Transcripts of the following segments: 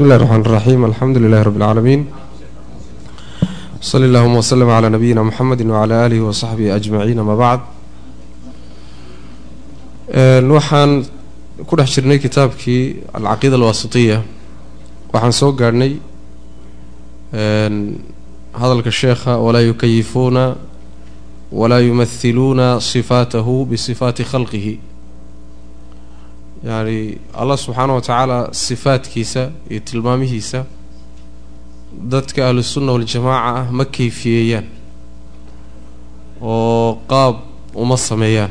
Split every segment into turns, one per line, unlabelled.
bismi illahi raxmaan raxiim alxamdu lilahi rabbi اlcaalamiin sali allahuma wslm cla nabiyina mxamedi wcla alihi wasaxbihi ajmaciin ama bacd waxaan ku dhex jirnay kitaabkii alcaqiida alwaasitiya waxaan soo gaadhnay hadalka sheekha walaa yukayifuuna walaa yumahiluuna sifaatahu bisifaati khalqihi yacni allah subxaana wa tacaala sifaadkiisa iyo tilmaamihiisa dadka ahlusunna waljamaaca ah ma kayfiyeeyaan oo qaab uma sameeyaan.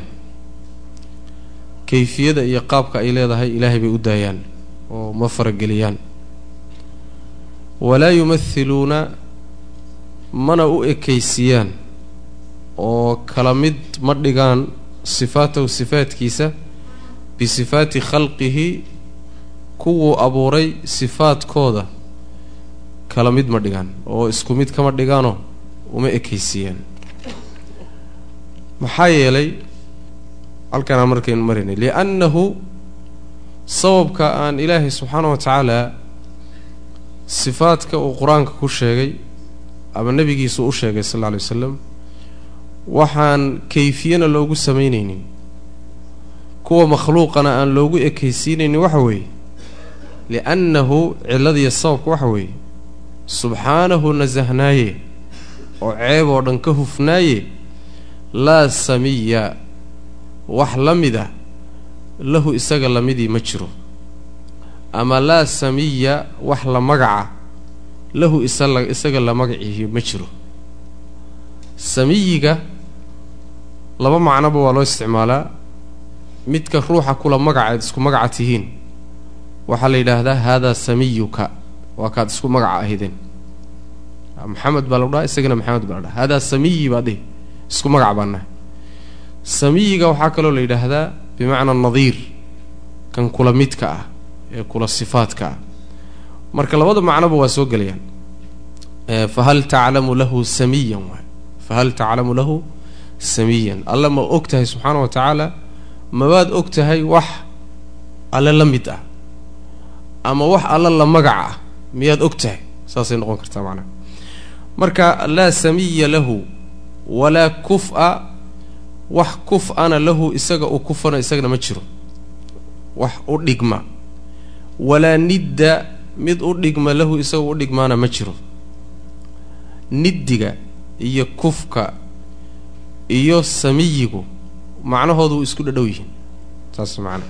Kayfiyada iyo qaabka ay leedahay ilaahay bay u daayaan oo ma farageliyaan. Walaa yumathiluuna mana u ekaysiiyaan oo kala mid ma dhigaan sifaatahu sifaadkiisa bisifaati khalqihi kuwuu abuuray sifaadkooda kala mid ma dhigaan oo isku mid kama dhigaanoo uma ekaysiiyaan maxaa yeelay halkanaan markaynu marinay liannahu sababka aan ilaahay subxaana wa tacaala sifaadka uu qur'aanka ku sheegay ama nebigiisu u sheegay sal alla alay wasalam waxaan kayfiyana loogu samaynaynin kuwa makhluuqana aan loogu ekaysiinaynin waxa weeye liannahu cilladiiyo sababka waxa weeye subxaanahu nasahnaaye oo ceeb oo dhan ka hufnaaye laa samiya wax la mid ah lahu isaga lamidii ma jiro. Ama laa samiya wax la magaca lahu isala isaga la magaciihi ma jiro. Samiyiga laba macnoba waa loo isticmaalaa midka ruuxa kula magacaad isku magaca tihiin. Waxaa la yidhaahdaa haadaa samiyuka. Waa kaad isku magaca ahideen maxamed baa lagu isagana maxamed baa la haadaa samiyi baa dhihi isku magac baa nahay. Samiyiga waxaa kaloo la yidhaahdaa bimacnaa nadiir kan kula midka ah ee kula sifaadka ah. Marka labada macnoba waa soo gelayaan. Fahal taclamu lahu samiyan waay. Fahal taclamu lahu samiyan. Alle ma og tahay subxaana wa tacaala mabaad og tahay wax alle la mid ah ama wax alle la magac ah miyaad og tahay? Saasay noqon kartaa macnaha marka laa samiya lahu walaa kuf-a wax kuf-ana lahu isaga uu kufana isagana ma jiro. Wax u dhigma. Walaa nidda mid u dhigma lahu isaga u dhigmaana ma jiro. Niddiga iyo kufka iyo samiyigu macnahoodu isku dhadhow yihiin. Saas macana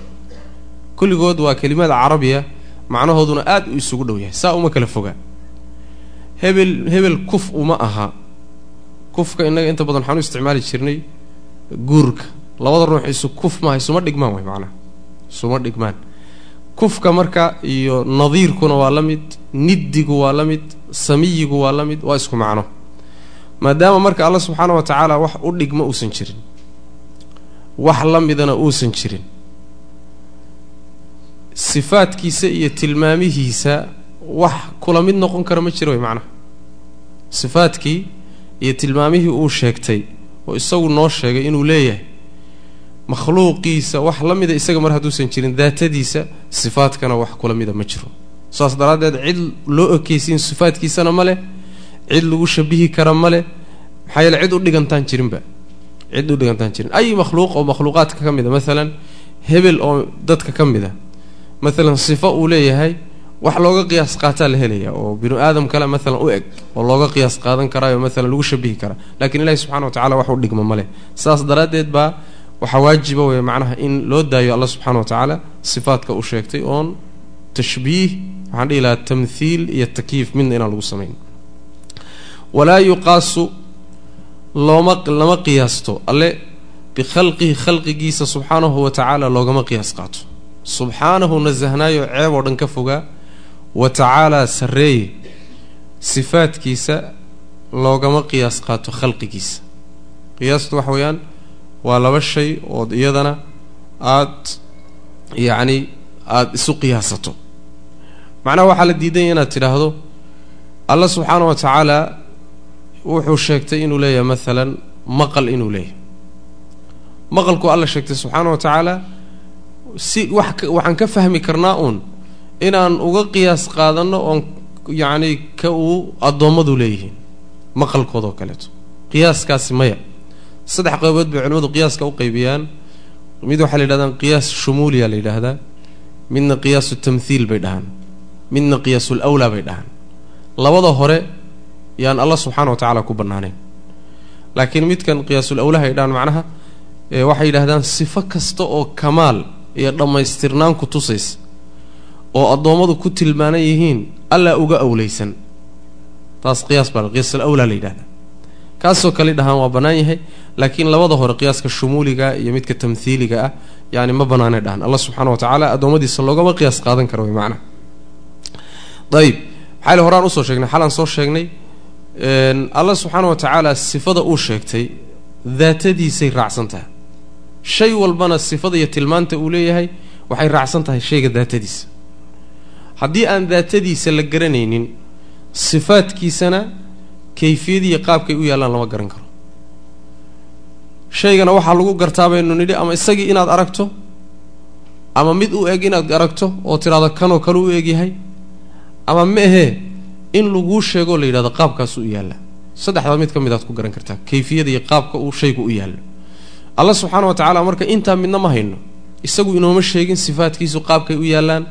kulligood waa kelimaad carabiya macnahooduna aad u isugu dhow yahay. Saa uma kala fogaa. Hebel hebel kuf uma aha. Kufka innaga inta badan waxaan u isticmaali jirnay guurka. Labada ruux isu kuf maaha isuma dhigmaan way macnaha isuma dhigmaan. Kufka marka iyo nadiirkuna waa la mid niddigu waa la mid samiyigu waa la mid waa isku macno. Maadaama marka alla subxaana wa tacaala wax u dhigma uusan jirin wax la midana uusan jirin. Sifaadkiisa iyo tilmaamihiisa wax kula mid noqon kara ma jiro way macnaha sifaadkii iyo tilmaamihii uu sheegtay oo isagu noo sheegay inuu leeyahay makhluuqiisa wax la mida isaga mar hadduusan jirin daatadiisa sifaadkana wax kula mida ma jiro. Saas daraaddeed cid loo ekeysiin sifaadkiisana ma leh cid lagu shabihi kara ma leh maxaa yeele cid u dhigantaan jirinba cid u dhigantaan jirin. Ay makhluuq oo makhluuqaadka ka mid a maalan hebel oo dadka ka mid a maalan sifo uu leeyahay wax looga qiyaas qaataa la helaya oo binu aadam kale maalan u eg oo looga qiyaas qaadan karaayo maalan lagu shabihi karaa. Lakiin ilahi subxana wa tacala wax u dhigma ma leh. Saas daraaddeed baa waxaa waajiba wey macnaha in loo daayo alla subxana wa tacaala sifaadka uu sheegtay oon tashbiih waxaan dhihi lahaa tamthiil iyo takyiif midna inaan lagu samayn walaa yuqaasu looma lama qiyaasto. Alle bikhalqihi khalqigiisa subxaanahu wa tacaala loogama qiyaas qaato. Subxaanahu nasahnaayo ceeb oo dhan ka fogaa wa tacaalaa sarreeye sifaadkiisa loogama qiyaas qaato khalqigiisa. Qiyaastu waxa weeyaan waa laba shay ood iyadana aad yacni aada isu qiyaasato. Macnaha waxaa la diidanya inaad tidhaahdo alla subxaana wa tacaala wuxuu sheegtay inuu leeyahay maalan maqal inuu leeyahay. Maqalku alla sheegtay subxaana wa tacaala si wax waxaan ka fahmi karnaa uun inaan uga qiyaas qaadanno oon yacni ka uu addoommadu leeyihiin maqalkoodao kaleeto. Qiyaaskaasi maya. Saddex qaybood bay culimmadu qiyaaska u qaybiyaan. Mid waxaa la yidhahdaan qiyaas shumuuliya la yidhaahdaa. Midna qiyaasu tamthiil bay dhahaan. Midna qiyaasul awlaa bay dhahaan. Labada hore yaan allah subxaana wa tacaala ku bannaanayn laakiin midkan qiyaasul awlaha ay macnaha waxay yidhahdaan sifo kasta oo kamaal iyo dhammaystirnaan ku tusaysa oo addoommadu ku tilmaanan yihiin allaa uga awlaysan taas qiyaas baa qiyaasul awlaa la yidhahdaa kaasoo kale dhahaan waa bannaan yahay laakiin labada hore qiyaaska shumuuliga iyo midka tamthiiliga ah yani ma bannaanay dhahaan. Allah subxaana wa tacaala addoommadiisa loogama qiyaas qaadan karo way macnaha. Ayib maxaa le horaan u soo sheegnay? Xalaan soo sheegnay allah subxaana wa tacaala sifada uu sheegtay daatadiisay raacsan tahay. Shay walbana sifada iyo tilmaanta uu leeyahay waxay raacsan tahay shayga daatadiisa haddii aan daatadiisa la garanaynin sifaadkiisana kayfiyadiiyo qaabkay u yaallaan lama garan karo. Shaygana waxaa lagu gartaa baynu nidhi ama isagii inaad aragto ama mid u eg inaad aragto oo tidhahdo kanoo kale u egyahay ama ma ahee in laguu sheegoo la yidhahdo qaabkaasu u yaalla. Saddexdaa mid ka mid aad ku garan kartaa kayfiyada iyo qaabka uu shaygu u yaallo alla subxaana wa tacaala marka intaa midna ma hayno isagu inooma sheegin sifaadkiisu qaabkay u yaallaan.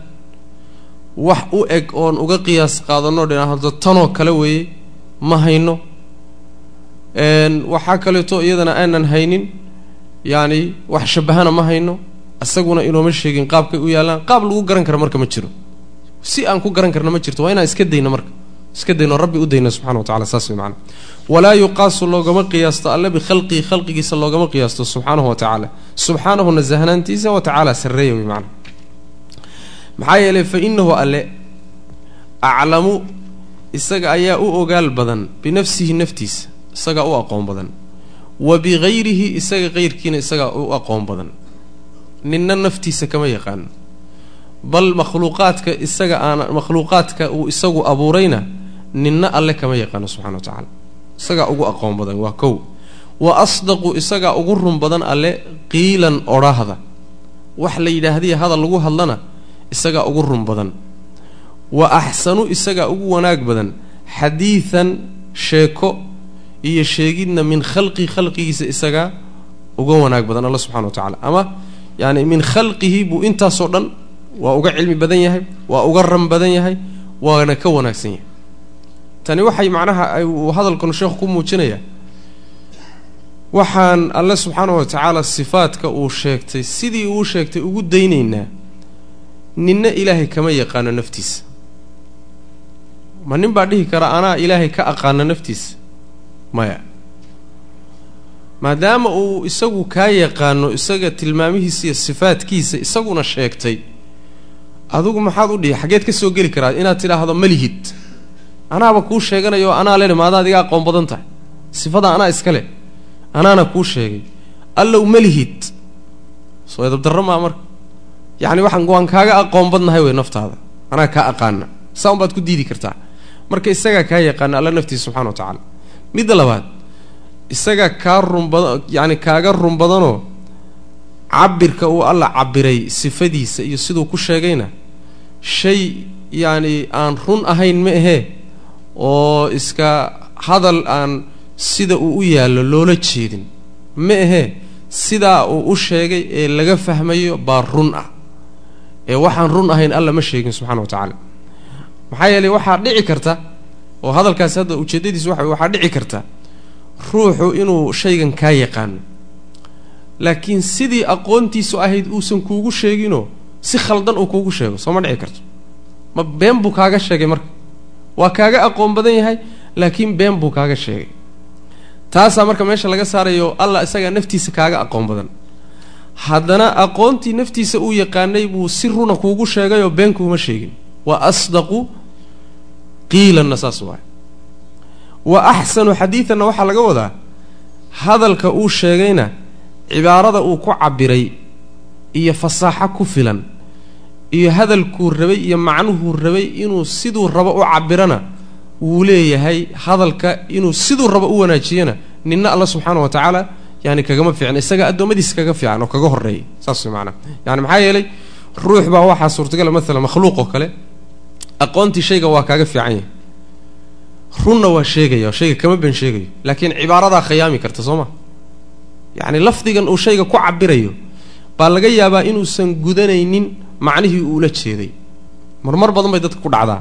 Wax u eg oon uga qiyaas qaadanoo dhinahdo tanoo kale weeye ma hayno. Waxaa kaleeto iyadana aanan haynin yacni wax shabahana ma hayno isaguna inooma sheegin qaabkay u yaallaan. Qaab lagu garan kara marka ma jiro. Si aan ku garan karna ma jirto waa inaan iska dayno marka iska dayno rabbi u dayno subxana wa tacala saas way macana walaa yuqaasu loogama qiyaasto alle bikhalqihi khalqigiisa loogama qiyaasto subxaanahu wa tacaala subxaanahu nasahnaantiisa wa tacaala sarreeya way macana maxaa yeelay fa inahu alle aclamu isaga ayaa u ogaal badan binafsihi naftiisa isagaa u aqoon badan. Wa bigayrihi isaga qayrkiina isagaa u aqoon badan. Ninna naftiisa kama yaqaano bal makhluuqaadka isaga aan makhluuqaadka uu isagu abuurayna ninna alle kama yaqaano subxana wa tacaala. Isagaa ugu aqoon badan waa kow. Wa asdaqu isagaa ugu run badan alle qiilan odhaahda. Wax la yidhaahdiya hadal lagu hadlana isagaa ugu run badan. Wa axsanu isagaa ugu wanaag badan. Xadiidan sheeko iyo sheegidna min khalqi khalqigiisa isagaa uga wanaag badan alla subxana wa tacala ama yani min khalqihi buu intaasoo dhan waa uga cilmi badan yahay waa uga ran badan yahay waana ka wanaagsan yahay tani waxay macnaha uu hadalkanu sheekhu ku muujinayaa waxaan alle subxaana wa tacaala sifaadka uu sheegtay sidii uu sheegtay ugu daynaynaa ninna ilaahay kama yaqaano naftiisa ma nin baa dhihi kara anaa ilaahay ka aqaano naftiisa maya. Maadaama uu isagu kaa yaqaano isaga tilmaamihiisa iyo sifaadkiisa isaguna sheegtay adigu maxaad u dhihi xaggeed ka soo geli karaa inaad tidhaahdo malihid anaaba kuu sheeganayo anaa lene maadaad iga aqoon badan tahay. Sifada anaa iska leh anaana kuu sheegay. Allow malihid soo edabdarro maa marka. Yacni waxaan waan kaaga aqoon badnahay wey naftaada. Anaa kaa aqaana. Saa un baad ku diidi kartaa. Marka isagaa kaa yaqaana alla naftiisa subxana wa tacaala. Midda labaad isagaa kaa run badan yacni kaaga run badanoo cabirka uu alla cabiray sifadiisa iyo siduu ku sheegayna shay yacni aan run ahayn ma ahee oo iska hadal aan sida uu u yaallo loola jeedin. Ma ahee sidaa uu u sheegay ee laga fahmayo baa run ah. Ee waxaan run ahayn alla ma sheegin subxana wa tacaala. Maxaa yeelay waxaa dhici karta oo hadalkaasi hadda ujeeddadiisu waxa waxaa dhici karta ruuxu inuu shaygan kaa yaqaano laakiin sidii aqoontiisu ahayd uusan kuugu sheeginoo si khaldan uu kuugu sheego soo ma dhici karto. Ma been buu kaaga sheegay marka waa kaaga aqoon badan yahay laakiin been buu kaaga sheegay. Taasaa marka meesha laga saarayo allah isagaa naftiisa kaaga aqoon badan. Haddana aqoontii naftiisa uu yaqaanay buu si runa kuugu sheegayoo been kuuma sheegin. Wa asdaqu qiilanna saas waay wa axsanu xadiidanna waxaa laga wadaa hadalka uu sheegayna cibaarada uu ku cabiray iyo fasaaxo ku filan iyo hadalkuu rabay iyo macnuhuu rabay inuu siduu rabo u cabirana wuu leeyahay hadalka inuu siduu rabo u wanaajiyana ninna alla subxaana wa tacaala yani kagama fiicna isaga addoommadiisa kaga fiican oo kaga horreeya saas maanaa yani maxaa yeelay ruux baa waxaa suurtagala maalan makhluuq oo kale aqoontii shayga waa kaaga fiican yahay. Runna waa sheegaya shayga kama ben sheegayo laakiin cibaaradaa khayaami karta soo ma? Yacni lafdigan uu shayga ku cabirayo baa laga yaabaa inuusan gudanaynin macnihii uula jeeday. Marmar badan bay dadka ku dhacdaa.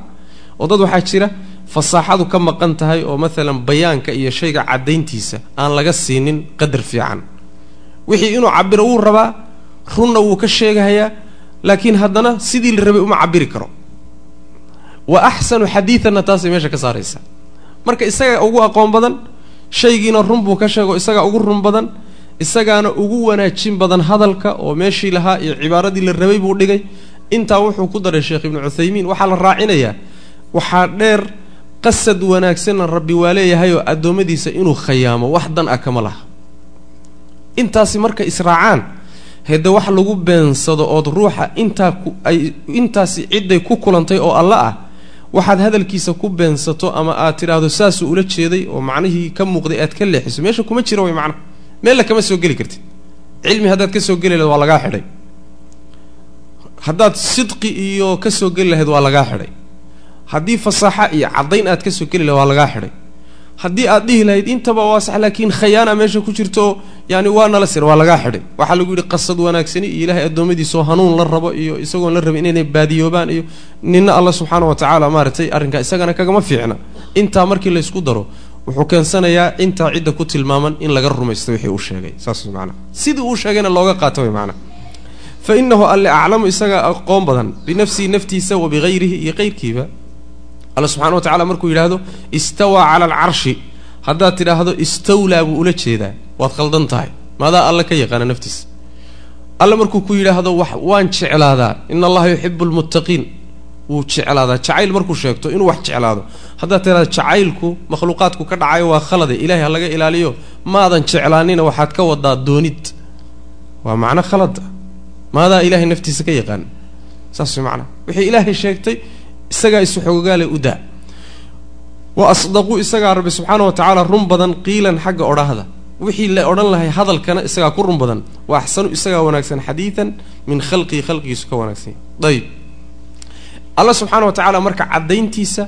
Oo dad waxaa jira fasaaxadu ka maqan tahay oo maalan bayaanka iyo shayga caddayntiisa aan laga siinin qadar fiican. Wixii inuu cabiro wuu rabaa runna wuu ka sheegahayaa laakiin haddana sidii la rabay uma cabiri karo. Wa axsanu xadiidanna taasay meesha ka saaraysaa. Marka isagaa ugu aqoon badan shaygiina run buu ka sheego isagaa ugu run badan isagaana ugu wanaajin badan hadalka oo meeshii lahaa iyo cibaaradii la rabay buu dhigay. Intaa wuxuu ku daray sheekh ibnu cuthaymiin waxaa la raacinayaa. Waxaa dheer qasad wanaagsanna rabbi waa leeyahayoo addoommadiisa inuu khayaamo wax dan ah kama laha. Intaasi marka israacaan hede wax lagu beensado ood ruuxa intaa ay intaasi cidday ku kulantay oo alla ah waxaad hadalkiisa ku beensato ama aad tidhaahdo saasuu ula jeeday oo macnihii ka muuqday aad ka leexiso. Meesha kuma jiro way macnaha meella kama soo geli kartid. Cilmi haddaad ka soo geli lahayd waa lagaa xidhay. Haddaad sidqi iyo ka soo geli lahayd waa lagaa xidhay. Haddii fasaaxa iyo caddayn aad ka soo geli lahayd waa lagaa xidhay. Haddii aad dhihi lahayd intaba waa sax laakiin khayaana meesha ku jirto yani waa nala sir waa lagaa xidhay. Waxaa lagu yidhi qasad wanaagsani iyo ilaahay addoommadiisoo hanuun la rabo iyo isagoon la rabin inay baadiyoobaan iyo nina alla subxaana wa tacaala maaragtay arrinkaa isagana kagama fiicna. Intaa markii laysku daro wuxuu keensanayaa intaa cidda ku tilmaaman in laga rumaysto wixii uu sheegay. Saas maanaa sidii uu sheegayna looga qaato way maanaa fa inahu alle aclamu isagaa aqoon badan binafsihi naftiisa wa bihayrihi iyo qayrkiiba alla subxana wa tacala markuu yidhaahdo istawaa cala alcarshi haddaad tidhaahdo istawlaa buu ula jeedaa. Waad khaldan tahay. Maadaa alla ka yaqaana naftiisa. Alla markuu ku yidhaahdo wax waan jeclaadaa. Ina allaha yuxibu lmuttaqiin wuu jeclaadaa jacayl markuu sheegto inuu wax jeclaado haddaad tidhahdo jacaylku makhluuqaadku ka dhacayo waa khalade ilaahay ha laga ilaaliyo maadan jeclaanina waxaad ka wadaa doonid. Waa macno khalada maadaa ilaahay naftiisa ka yaqaana saas way macnaha wixii ilaahay sheegtay isagaa isu xoogaale u daa. Wa asdaqu isagaa rabbi subxaana wa tacaala run badan qiilan xagga odhaahda. Wixii la odhan lahay hadalkana isagaa ku run badan. Wa axsanu isagaa wanaagsan xadiidan min khalqihi khalqigiisu ka wanaagsan ayib alla subxaana wa tacaala marka caddayntiisa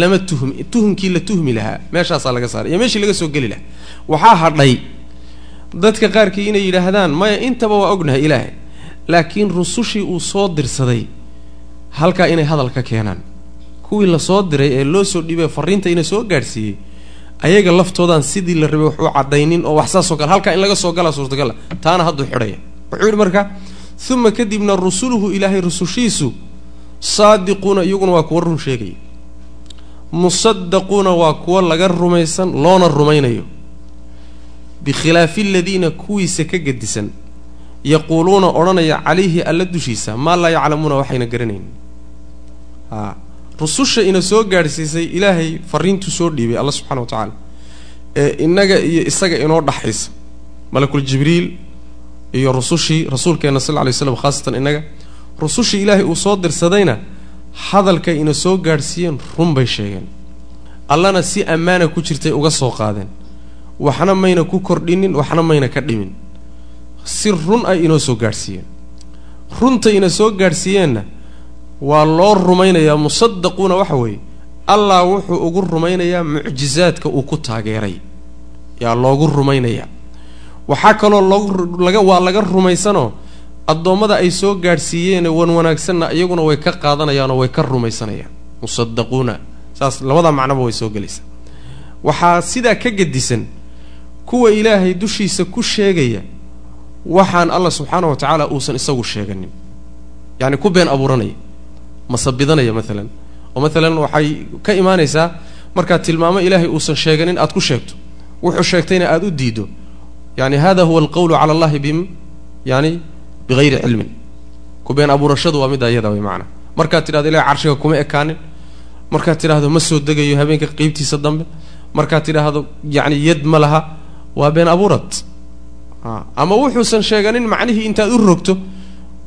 lama tuhmi tuhumkii la tuhmi lahaa meeshaasaa laga saaray iyo meeshii laga soo geli lahaa. Waxaa hadhay dadka qaarkii inay yidhaahdaan maya intaba waa ognahay ilaahay. Laakiin rusushii uu soo dirsaday halkaa inay hadal ka keenaan. Kuwii la soo diray ee loo soo dhiibay fariinta ina soo gaadhsiiyey ayaga laftoodaan sidii la rabay wax u caddaynin oo wax saasoo kale halkaa in laga soo galaa suurtagala taana hadduu xidhaya wuxuu yidhi marka uma kadibna rusuluhu ilaahay rusushiisu saadiquuna iyaguna waa kuwa run sheegaya musadaquuna waa kuwa laga rumaysan loona rumaynayo. Bikhilaafi aladiina kuwiisa ka gedisan yaquuluuna odhanaya calayhi alla dushiisa maa laa yaclamuuna waxayna garanayn. A rususha ina soo gaadhsiisay ilaahay fariintuu soo dhiibay alla subxana wa tacaala. Ee innaga iyo isaga inoo dhaxaysa. Malakul jibriil iyo rusushii rasuulkeenna sal lla lay slam khaasatan innaga rusushii ilaahay uu soo dirsadayna hadalkay ina soo gaadhsiiyeen run bay sheegeen. Allana si ammaana ku jirtay uga soo qaadeen. Waxna mayna ku kordhinin waxna mayna ka dhimin. Si run ay inoo soo gaadhsiiyeen. Runta ina soo gaadhsiiyeenna waa loo rumaynayaa musadaquuna waxa weeye allah wuxuu ugu rumaynayaa mucjizaadka uu ku taageeray. Yaa loogu rumaynayaa. Waxaa kaloo waa laga rumaysanoo addoommada ay soo gaadhsiiyeene wan wanaagsanna iyaguna way ka qaadanayaanoo way ka rumaysanayaan. Musadaquuna saas labada macnoba way soo gelaysaa. Waxaa sidaa ka gedisan kuwa ilaahay dushiisa ku sheegaya waxaan allah subxaana wa tacaala uusan isagu sheeganin. Yacni ku been abuuranaya masabidanaya maalan oo maalan waxay ka imaanaysaa markaad tilmaamo ilaahay uusan sheeganin aad ku sheegto. Wuxuu sheegtayna aada u diido. Yani hada huwa alqawlu cala allahi bim yani bigayri cilmin ku been abuurashadu waa middaa iyada way macana markaad tidhahdo ilahay carshiga kuma ekaanin markaad tidhaahdo ma soo degayo habeenka qeybtiisa dambe markaad tidhaahdo yacni yad ma laha waa been abuurad ama wuxuusan sheeganin macnihii intaad u rogto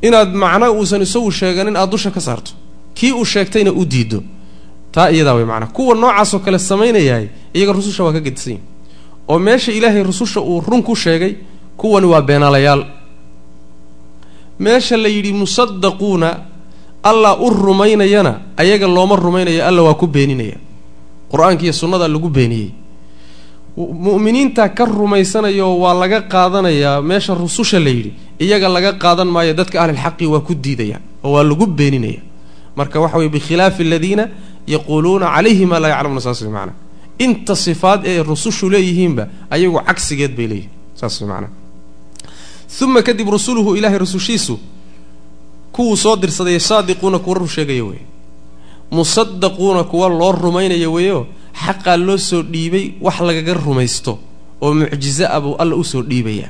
inaad macno uusan isagu sheeganin aada dusha ka saarto kii uu sheegtayna u diido taa iyadaa way macnaa kuwa noocaasoo kale samaynayahay iyaga rususha waa ka gedisan yihiin oo meesha ilaahay rususha uu run ku sheegay kuwani waa beenaalayaal meesha la yidhi musadaquuna allah u rumaynayana ayaga looma rumaynaya alla waa ku beeninaya. Qur'aanka iyo sunnada lagu beeniyey. Mu'miniinta ka rumaysanayo waa laga qaadanayaa meesha rususha la yidhi. Iyaga laga qaadan maayo dadka ahlilxaqi waa ku diidayaan oo waa lagu beeninaya. Marka waxa weye bikhilaafi aladiina yaquuluuna calayhi maa laa yaclamuna saas way macnaa inta sifaad ee rusushu leeyihiinba ayagu cagsigeed bay leeyihiin saas way macnaa uma kadib rusuluhu ilaahay rusushiisu kuwuu soo dirsaday saadiquuna kuwa rur sheegaya weeye. Musadaquuna kuwa loo rumaynaya weeyo xaqaa loo soo dhiibay wax lagaga rumaysto oo mucjizo ah buu alla u soo dhiibaya.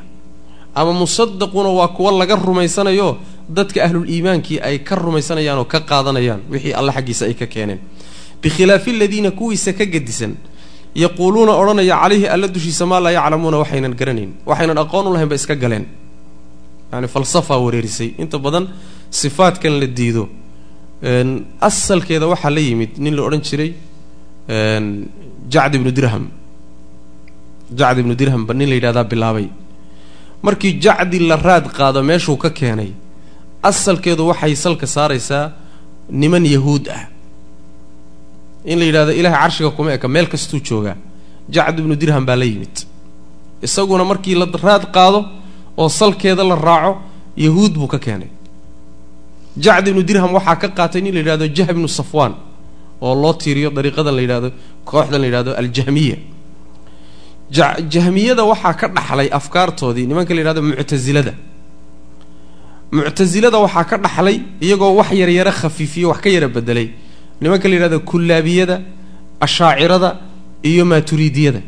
Ama musadaquuna waa kuwa laga rumaysanayo dadka ahlul iimaankii ay ka rumaysanayaan oo ka qaadanayaan wixii alle xaggiisa ay ka keeneen. Bikhilaafi aladiina kuwiisa ka gedisan yaquuluuna odhanaya calayhi alla dushiisa maa laa yaclamuuna waxaynan garanayn waxaynan aqoon u lahayn ba iska galeen yani falsafaa wareerisay. Inta badan sifaadkan la diido asalkeeda waxaa la yimid nin la odhan jiray jacd ibnu dirham. Jacd ibnu dirham ba nin la yidhahdaa bilaabay. Markii jacdi la raad qaado meeshuu ka keenay asalkeedu waxay salka saaraysaa niman yahuud ah. In la yidhahdo ilaahay carshiga kuma eka meel kastuu joogaa. Jacd ibnu dirham baa la yimid. Isaguna markii la raad qaado oo salkeeda la raaco yahuud buu ka keenay. Jacd ibnu dirham waxaa ka qaatay nin la yidhahdo jah ibnu safwaan oo loo tiiriyo dariiqadan la yidhahdo kooxdan la yidhahdo aljahmiya. Jahmiyada waxaa ka dhaxlay afkaartoodii nimanka la yidhahdo muctasilada muctasilada waxaa ka dhaxlay iyagoo wax yaryaro khafiifiyo wax ka yara bedelay nimanka la yidhahdo kullaabiyada ashaacirada iyo maaturiidiyada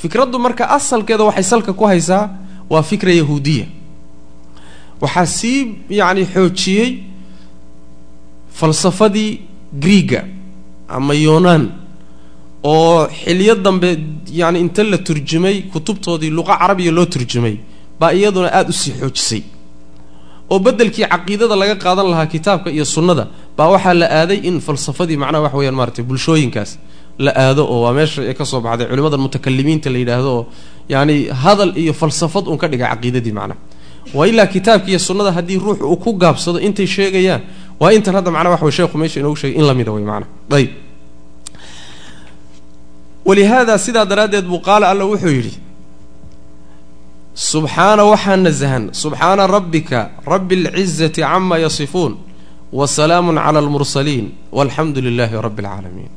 fikraddu marka asalkeeda waxay salka ku haysaa waa fikra yahuudiya. Waxaa sii yacni xoojiyey falsafadii griiga ama yunaan oo xilyo dambe yani inta la turjumay kutubtoodii luqa carabiya loo turjumay baa iyaduna aada u sii xoojisay. Oo beddelkii caqiidada laga qaadan lahaa kitaabka iyo sunnada baa waxaa la aaday in falsafadii macnaha wax weyaan maaratay bulshooyinkaas la aado oo waa meesha ee ka soo baxday culimada mutakalimiinta la yidhaahdo oo yacni hadal iyo falsafad un ka dhiga caqiidadii macnaha waa ilaa kitaabka iyo sunnada haddii ruux uu ku gaabsado intay sheegayaan. Waa intan hadda macnaha wax sheekhu meesha inoogu sheegay in lamida way macnaha ayb walihaada sidaa daraaddeed buu qaala alla wuxuu yidhi subxaana waxaa nasahan subxaana rabbika rabbi اlcizati cama yasifuun wa salaamun cala almursaliin walxamdu lilaahi rabbi اlcaalamiin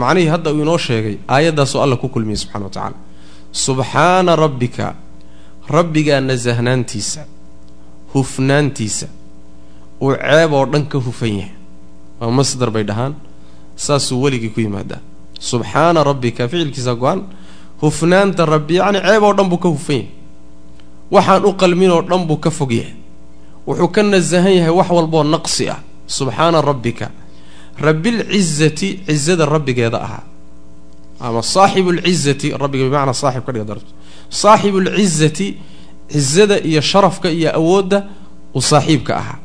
macnihii hadda uu inoo sheegay aayaddaasoo alla ku kulmiyey subxana wa tacaala subxaana rabbika. Rabbigaa nasahnaantiisa hufnaantiisa. Uu ceeb oo dhan ka hufan yahay. Waa masdar bay dhahaan. Saasuu weligii ku yimaadaa. Subxaana rabbika ficilkiisa go-an. Hufnaanta rabbi yacni ceeb oo dhan buu ka hufan yahay. Waxaan u qalmin oo dhan buu ka fog yahay. Wuxuu ka nasahan yahay wax walboo naqsi ah. Subxaana rabbika. Rabbilcizati cizada rabbigeeda ahaa ama saaxibu lcizati rabbiga bimacnaa saaxib ka dhiga dar saaxibu lcizati cizada iyo sharafka iyo awoodda uu saaxiibka ahaa.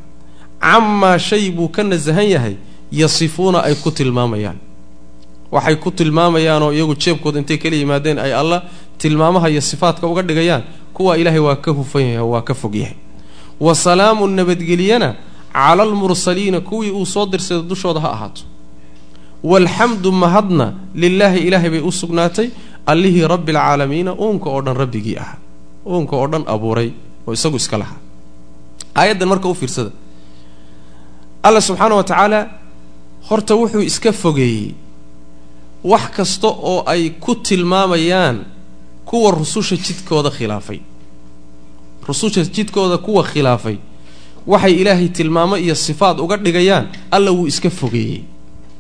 Camaa shay buu ka nasahan yahay yasifuuna ay ku tilmaamayaan. Waxay ku tilmaamayaanoo iyagu jeebkooda intay kala yimaadeen ay alla tilmaamaha iyo sifaadka uga dhigayaan kuwa ilaahay waa ka hufan yahay waa ka fog yahay. Wa salaamun nabadgeliyana cala almursaliina kuwii uu soo dirsada dushooda ha ahaato waalxamdu mahadna lilaahi ilaahay bay u sugnaatay allihii rabbi alcaalamiina uunka oo dhan rabbigii ahaa. Uunka oo dhan abuuray oo isagu iska lahaa. Aayaddan marka u fiirsada alla subxaana wa tacaala horta wuxuu iska fogeeyey wax kasta oo ay ku tilmaamayaan kuwa rususha jidkooda khilaafay. Rususha jidkooda kuwa khilaafay. Waxay ilaahay tilmaamo iyo sifaad uga dhigayaan alla wuu iska fogeeyey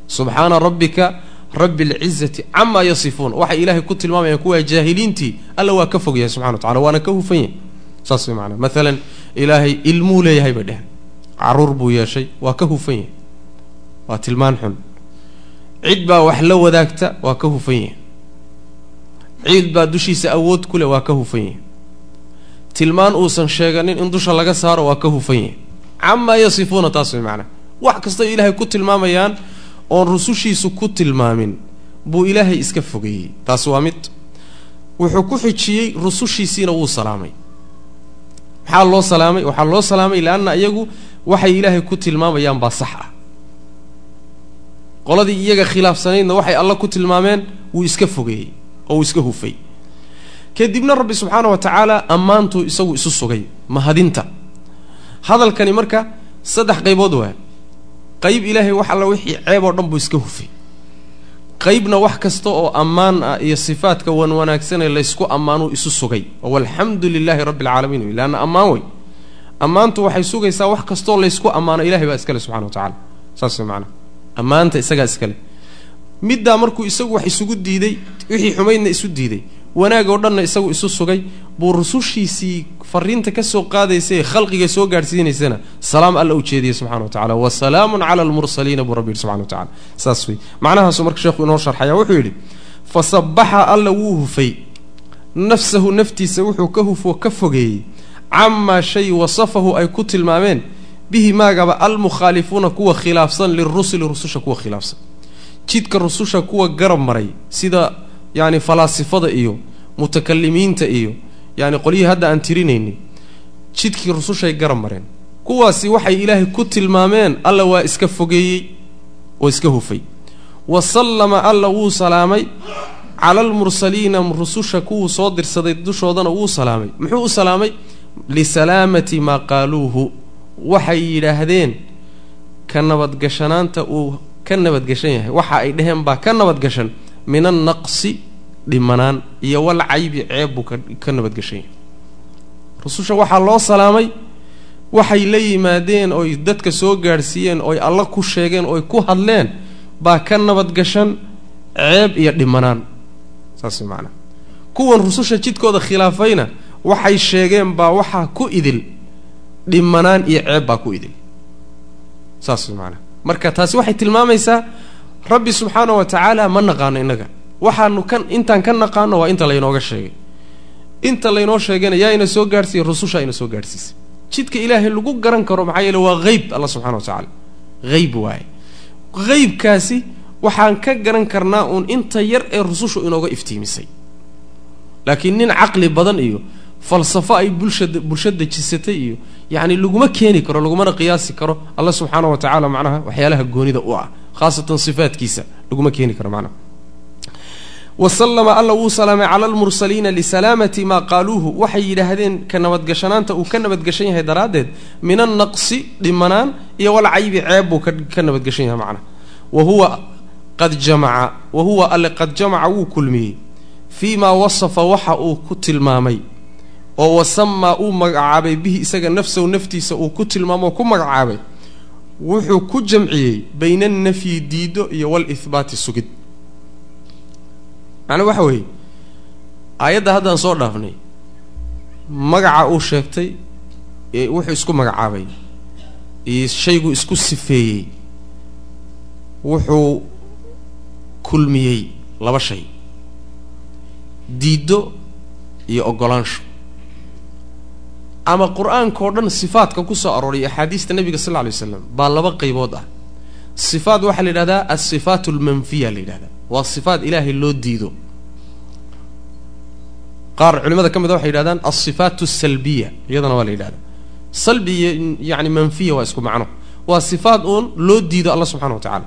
subxaana rabbika rabbi alcizati camaa yasifuun waxay ilaahay ku tilmaamayaan kuwa jaahiliintii alla waa ka fog yahay subxana wa tacala waana ka hufan yahay. Saas way maanaa maalan ilaahay ilmuu leeyahay bay dheheen carruur buu yeeshay waa ka hufan yahay. Waa tilmaan xun. Cid baa wax la wadaagta waa ka hufan yahay. Ciid baa dushiisa awood ku leh waa ka hufan yahay. Tilmaan uusan sheeganin in dusha laga saaro waa ka hufan yahay. Camaa yasifuuna taas way macnaa. Wax kastoo ilaahay ku tilmaamayaan oon rusushiisu ku tilmaamin buu ilaahay iska fogeeyey taasi waa mid. Wuxuu ku xijiyey rusushiisiina wuu salaamay. Maxaa loo salaamay? Waxaa loo salaamay leanna iyagu waxay ilaahay ku tilmaamayaan baa sax ah. Qoladii iyaga khilaafsanaydna waxay alla ku tilmaameen wuu iska fogeeyey oo wuu iska hufay. Kadibna rabbi subxaana wa tacaala ammaantuu isagu isu sugay mahadinta. Hadalkani marka saddex qaybood waa qayb ilaahay wax alla wixii ceeb oo dhan buu iska hufay. Qaybna wax kasta oo ammaan ah iyo sifaadka wan wanaagsanee laysku ammaanuu isu sugay. Oo alxamdu lilaahi rabbi alcaalamiin wey leanna ammaan wey ammaantu waxay sugaysaa wax kastoo laysku ammaano ilahay baa iskale subxana wa tacala saas way macanaha ammaanta isagaa iskale middaa markuu isagu wax isugu diiday wixii xumaydna isu diiday wanaag oo dhanna isagu isu sugay buu rusushiisii fariinta ka soo qaadaysa ee khalqiga soo gaadhsiinaysana salaam alla u jeediyey subxana wa tacala wa salaamun cala almursaliina buu rabbi yidhi subxana wa tacala saas wey macnahaasuu marka sheekhu inoo sharxaya wuxuu yidhi fa sabbaxa alla wuu hufay nafsahu naftiisa wuxuu ka hufoo ka fogeeyey camaa shay wasafahu ay ku tilmaameen bihi maagaba almukhaalifuuna kuwa khilaafsan lirusuli rususha kuwa khilaafsan. Jidka rususha kuwa garab maray sida yacni falaasifada iyo mutakalimiinta iyo yacni qolyihii hadda aan tirinaynin jidkii rusushay garab mareen. Kuwaasi waxay ilaahay ku tilmaameen alla waa iska fogeeyey oo iska hufay. Wa sallama alla wuu salaamay cala almursaliina rususha kuwuu soo dirsaday dushoodana wuu salaamay. Muxuu u salaamay? Lisalaamati maa qaaluuhu. Waxay yidhaahdeen ka nabadgashanaanta uu ka nabadgashan yahay. Waxa ay dheheen baa ka nabadgashan min annaqsi dhimanaan iyo wal caybi ceeb buu ka nabadgashan yahay rususha waxaa loo salaamay waxay la yimaadeen oy dadka soo gaadhsiiyeen oy alla ku sheegeen oy ku hadleen baa ka nabadgashan ceeb iyo dhimanaan. Saas macanaa kuwan rususha jidkooda khilaafayna waxay sheegeen baa waxaa ku idil dhimanaan iyo ceeb baa ku idil. Saas macanaa marka taasi waxay tilmaamaysaa rabbi subxaana wa tacaala ma naqaano innaga. Waxaanu kan intaan ka naqaano waa inta laynooga sheegay. Inta laynoo sheegayna yaa ina soo gaadhsiiya rususha ina soo gaadhsiisay jidka ilaahay lagu garan karo maxaa yeele waa hayb alla subxana wa tacaala hayb waaye. Haybkaasi waxaan ka garan karnaa uun inta yar ee rusushu inooga iftiimisay. Laakiin nin caqli badan iyo falsafo ay bulshada bulsho dejisatay iyo yacni laguma keeni karo lagumana qiyaasi karo alla subxaana wa tacaala macnaha waxyaalaha goonida u ah khaasatan sifaadkiisa laguma keeni karo macnaha wasalama alla wuu salaamay cala almursaliina lisalaamati maa qaaluuhu waxay yidhaahdeen ka nabadgashanaanta uu ka nabadgashan yahay daraaddeed min annaqsi dhimanaan iyo walcaybi ceeb buu ka nabadgashan yahay macnaha wa huwa qad jamaca wa huwa alle qad jamaca wuu kulmiyey fii maa wasafa waxa uu ku tilmaamay oo wasamaa uu magacaabay bihi isaga nafsahu naftiisa uu ku tilmaamo oo ku magacaabay wuxuu ku jamciyey bayna annafyi diido iyo walihbaati sugid. Macnaa waxa weeye aayadda haddaan soo dhaafnay magaca uu sheegtay ee wuxuu isku magacaabay iyo shaygu isku sifeeyey wuxuu kulmiyey laba shay diiddo iyo oggolaansho ama qur'aanka oo dhan sifaadka ku soo arooray axaadiista nabiga sal lay slam baa laba qaybood ah. Sifaat waxaa la yidhahdaa alsifaat almanfiya la yidhahdaa. Waa sifaat ilaahay loo diido. Qaar culimada ka mid a waxay yidhahdaan alsifaat asalbiya iyadana waa la yidhahdaa. Salbi iyo yani manfiya waa isku macno. Waa sifaat uun loo diido alla subxana wa tacaala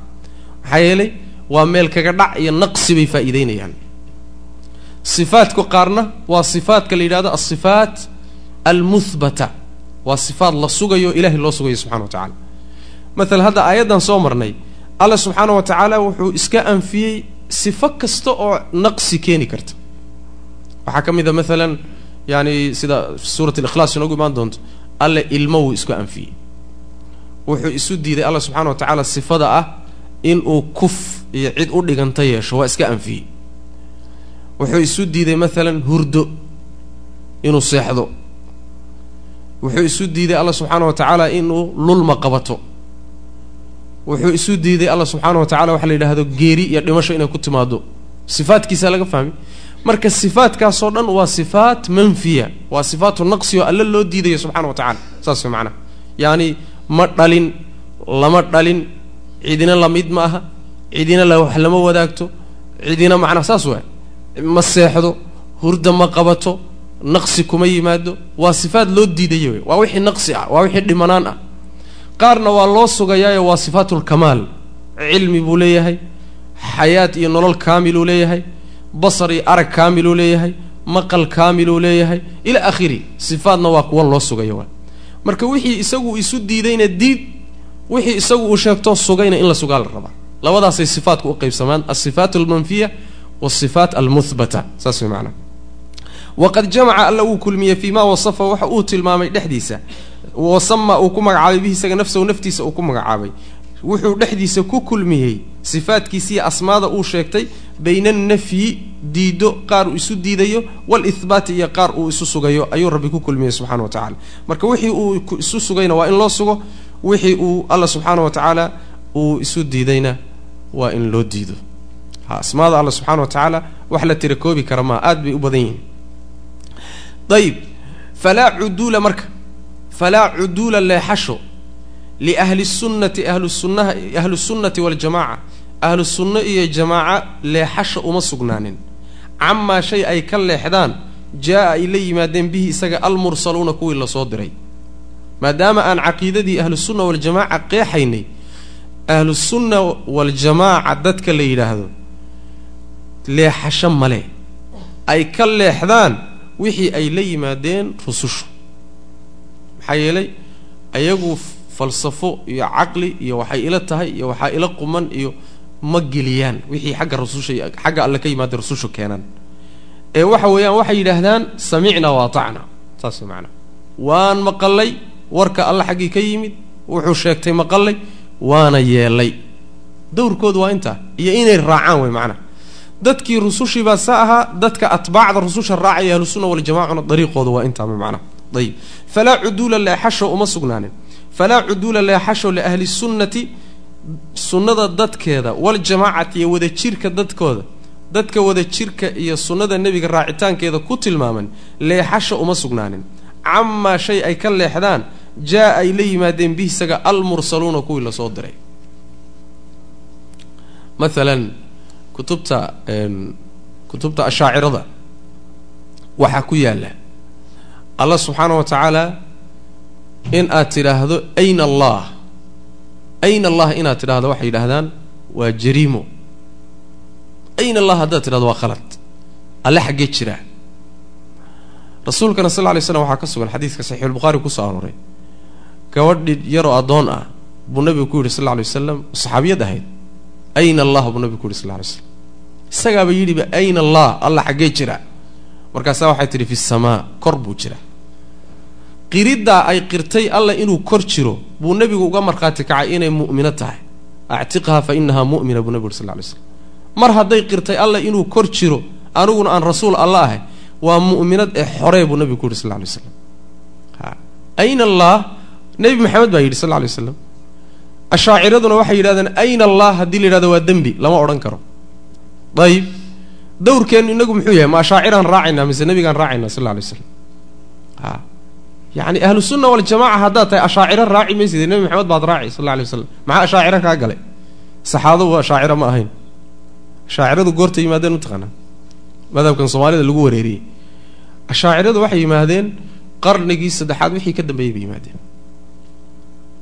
maxaa yeelay waa meel kaga dhac iyo naqsi bay faa'iideynayaan. Sifaadku qaarna waa sifaatka la yidhahdo alsifaat almuhbata waa sifaat la sugayo ilahay loo sugayo subxana wa tacala maalan hadda aayaddan soo marnay alla subxaana wa tacaala wuxuu iska anfiyey sifo kasta oo naqsi keeni karta. Waxaa ka mid a maalan yani sida suurat alikhlaas inoogu imaan doonto alle ilmo wuu isku anfiyey. Wuxuu isu diiday alla subxana wa tacaala sifada ah inuu kuf iyo cid u dhiganta yeesho waa iska anfiyey. Wuxuu isu diiday maalan hurdo inuu seexdo wuxuu isu diiday alla subxaana wa tacaala inuu lulma qabato. Wuxuu isu diiday alla subxaana wa tacala waxa la yidhaahdo geeri iyo dhimasho inay ku timaado sifaadkiisa laga fahmay marka sifaadkaasoo dhan waa sifaat manfiya waa sifaatu naqsi oo alle loo diidayo subxana wa tacala saas way macnaha. Yacani ma dhalin lama dhalin cidina la mid ma aha cidina la wax lama wadaagto cidina macnaha saas waa ma seexdo hurda ma qabato naqsi kuma yimaado. Waa sifaat loo diidayo wey waa wixii naqsi ah waa wixii dhimanaan ah. Qaarna waa loo sugayaayo waa sifaatulkamaal cilmi buu leeyahay xayaat iyo nolol kaamiluu leeyahay basar iyo arag kaamiluu leeyahay maqal kaamiluu leeyahay. Ila akhiri sifaatna waa kuwa loo sugayo waa marka wixii isagu isu diidayna diid wixii isagu uu sheegtoo sugayna in la sugaa la rabaa labadaasay sifaatku u qaybsamaan alsifaat almanfiya wasifaat almuhbata saas way macnaa waqad jamaca alla uu kulmiyey fii ma wasafa waxa uu tilmaamay dhexdiisa wasama uu ku magacaabay bihi isaga nafsahu naftiisa uu ku magacaabay wuxuu dhexdiisa ku kulmiyey sifaatkiisiiyo asmaada uu sheegtay bayna annafyi diido qaar uu isu diidayo walihbaati iyo qaar uu isu sugayo ayuu rabbi ku kulmiyey subxana wa tacala marka wixii uu isu sugayna waa in loo sugo wixii uu alla subxaana wa tacaala uu isu diidayna waa in loo diido asmaada alla subxana wa tacaala wax la tira koobi kara maa aad bay u badan yihiin ayib falaa cuduula marka. Falaa cuduula leexasho liahli sunnati ahlusunnaha ahlusunnati waljamaca ahlu sunno iyo jamaaca leexasha uma sugnaanin. Camaa shay ay ka leexdaan jaa-a ay la yimaadeen bihi isaga almursaluuna kuwii la soo diray. Maadaama aan caqiidadii ahlusunna waljamaaca qeexaynay ahlusunna waljamaaca dadka la yidhaahdo leexasho male ay ka leexdaan wixii ay la yimaadeen rusushu. Maxaa yeelay ayagu falsafo iyo caqli iyo waxay ila tahay iyo waxaa ila quman iyo ma geliyaan wixii xagga rasusha xagga alle ka yimaada rusushu keenaan. Ee waxa weeyaan waxay yidhaahdaan samicna wa atacna saas macnaa. Waan maqalay warka alle xaggii ka yimid wuxuu sheegtay maqalay waana yeelay. Dowrkoodu waa intaa iyo inay raacaan wey macnaha dadkii rusushiibaa sa ahaa dadka atbaacda rususha raacaya ahlusunna waljamacuna dariiqooda waa intaa macnaha ayib. Falaa cuduula leexasho uma sugnaanin. Falaa cuduula leexasho liahli sunnati sunnada dadkeeda waljamaacati iyo wadajirka dadkooda dadka wadajirka iyo sunnada nebiga raacitaankeeda ku tilmaaman leexasha uma sugnaanin. Camaa shay ay ka leexdaan jaa ay la yimaadeen bihi isaga almursaluuna kuwii la soo diray. Maalan kutubta kutubta ashaacirada waxaa ku yaalla. Allah subxaana wa tacaala in aad tidhaahdo ayna allah? Ayna allah inaad tidhahdo waxay yidhaahdaan waa jariimo. Ayna allah haddaad tidhahdo waa khalad. Alle xaggee jiraa rasuulkana sal lla lay slam waxaa ka sugan xadiidka saxiixulbukhaari ku soo arooray. Gabadhi yaroo addoon ah buu nabigu ku yidhi sal lla lay wasalam saxaabiyad ahayd ayna allah? buu nabigu ku yidhi sal lay slam isagaaba yidhiba ayna allah? Alla xaggee jira. Markaasaa waxay tidhi fi samaa kor buu jira qiriddaa ay qirtay alla inuu kor jiro buu nebigu uga markhaati kacay inay mu'mino tahay. Actiqhaa fa inahaa mu'mina buu nebigu uri sal lay slam mar hadday qirtay alla inuu kor jiro aniguna aan rasuul alla ahay waa mu'minad ee xoree buu nebigu ku yidhi sal lay slam ayna allah? Nebi maxamed baa yidhi sal lay waslam ashaaciraduna waxay yidhahdeen ayna allah? Haddii la yidhahdo waa dembi. Lama odhan karo. Ayib dawrkeennu inagu muxuu yahay ma ashaaciraan raacaynaa mise nebigaan raacaynaa sal lla lay slam a yacni ahlu sunna waljamaca haddaad tahay ashaaciro raaci maysid nebi maxamed baad raaci sal alay waslam maxaa ashaaciro kaa galay? Saxaadadu ashaaciro ma ahayn. Ashaaciradu goorta yimaadeen mataqaanaa madhabkan soomaalida lagu wareeriyey. Ashaaciradu waxay yimaadeen qarnigii saddexaad wixii ka dambeeyey bay yimaadeen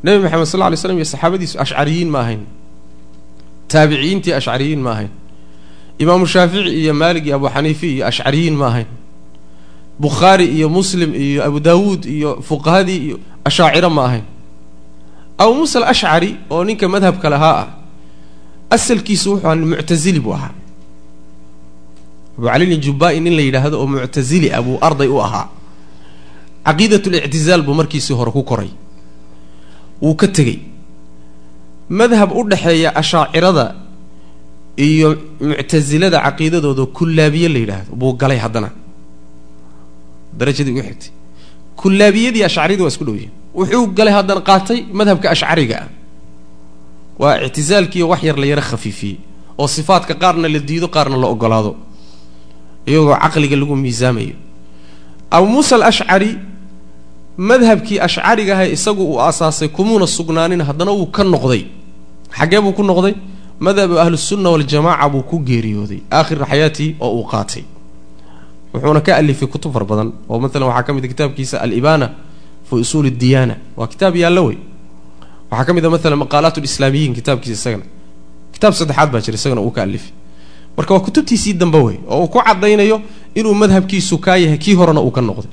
nebi maxamed sal lla lay slam iyo saxaabadiisu ashcariyiin ma ahayn. Taabiciyiintii ashcariyiin ma ahayn. Imaamu shaafici iyo maalik iyo abu xaniifi iyo ashcariyiin ma ahayn. Bukhaari iyo muslim iyo abu daawuud iyo fuqahadii iyo ashaaciro ma ahayn. Abu muusa alashcari oo ninka madhabka lahaa ah asalkiisu wuxuu aha muctazili buu ahaa. Abu calilin jubaa-i nin la yidhaahdo oo muctazili ah arday u ahaa. Caqiidat lictizaal buu markiisii hore ku koray wuu ka tegey. Madhab u dhexeeya ashaacirada iyo muctasilada caqiidadooda kullaabiye la yidhaahdo. Buu galay haddana. Darajadii ugu xigtay. Kullaabiyadii ashcariyada waa isku dhow yihiin wuxuu galay haddana qaatay madhabka ashcariga ah. Waa ictisaalkiiyo wax yar la yaro khafiifiyey oo sifaadka qaarna la diido qaarna la ogolaado. Iyagoo caqliga lagu miisaamayo. Abu muusa alashcari madhabkii ashcarigaha isagu uu aasaasay kumuuna sugnaanin haddana wuu ka noqday. Xaggee buu ku noqday? Madhabu ahlusunna waljamaaca buu ku geeriyooday. Aakhira xayaatii oo uu qaatay. Wuxuuna ka alifay kutub far badan. Oo maalan waxaa ka mid kitaabkiisa alibaana fi usuuli diyaana. Waa kitaab yaallo wey. Waxaa ka mid a maalan maqaalaat lislaamiyiin kitaabkiisa isagana. Kitaab saddexaad baa jira isagana uu ka alifay. Marka waa kutubtiisii dambe wey oo uu ku caddaynayo inuu madhabkiisu kaa yahay kii horena uu ka noqday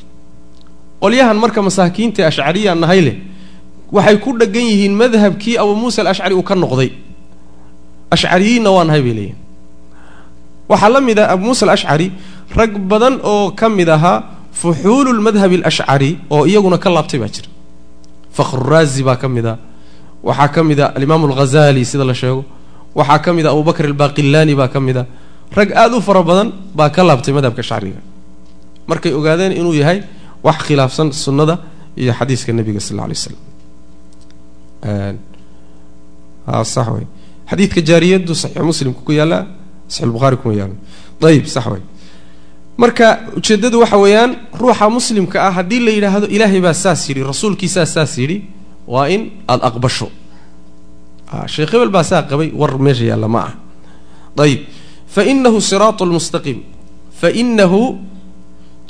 qolyahan marka masaakiinta ashcariya nahay leh waxay ku dhegan yihiin madhabkii abuu muusa alashcari uu ka noqday. Ashcariyiinna waa nahay bay leeyihiin waxaa la mid ah abuu muusa alashcari rag badan oo ka mid ahaa fuxuulu lmadhabi alashcari oo iyaguna ka laabtay baa jira. Fakhruraazi baa ka mid a waxaa ka mid a alimaamu alghazali sida la sheego. Waxaa ka mid a abubakr albaqilaani baa ka mid a rag aada u fara badan baa ka laabtay madhabka ashcariga. Markay ogaadeen inuu yahay wax khilaafsan sunnada iyo xadiiska nebiga sal alla alay slam sax wey xadiidka jaariyadu saxiix muslimka ku yaalla saxiix buhaari kuma yaalla. Ayib sax marka ujeeddadu waxa weeyaan ruuxa muslimka ah haddii la yidhaahdo ilaahay baa saas yidhi rasuulkiisaa saas yidhi waa in aada aqbasho. Sheekh hebel baa saa qabay war meesha yaalla ma ah ayib fa inahu siraatu lmustaqiim fa inahu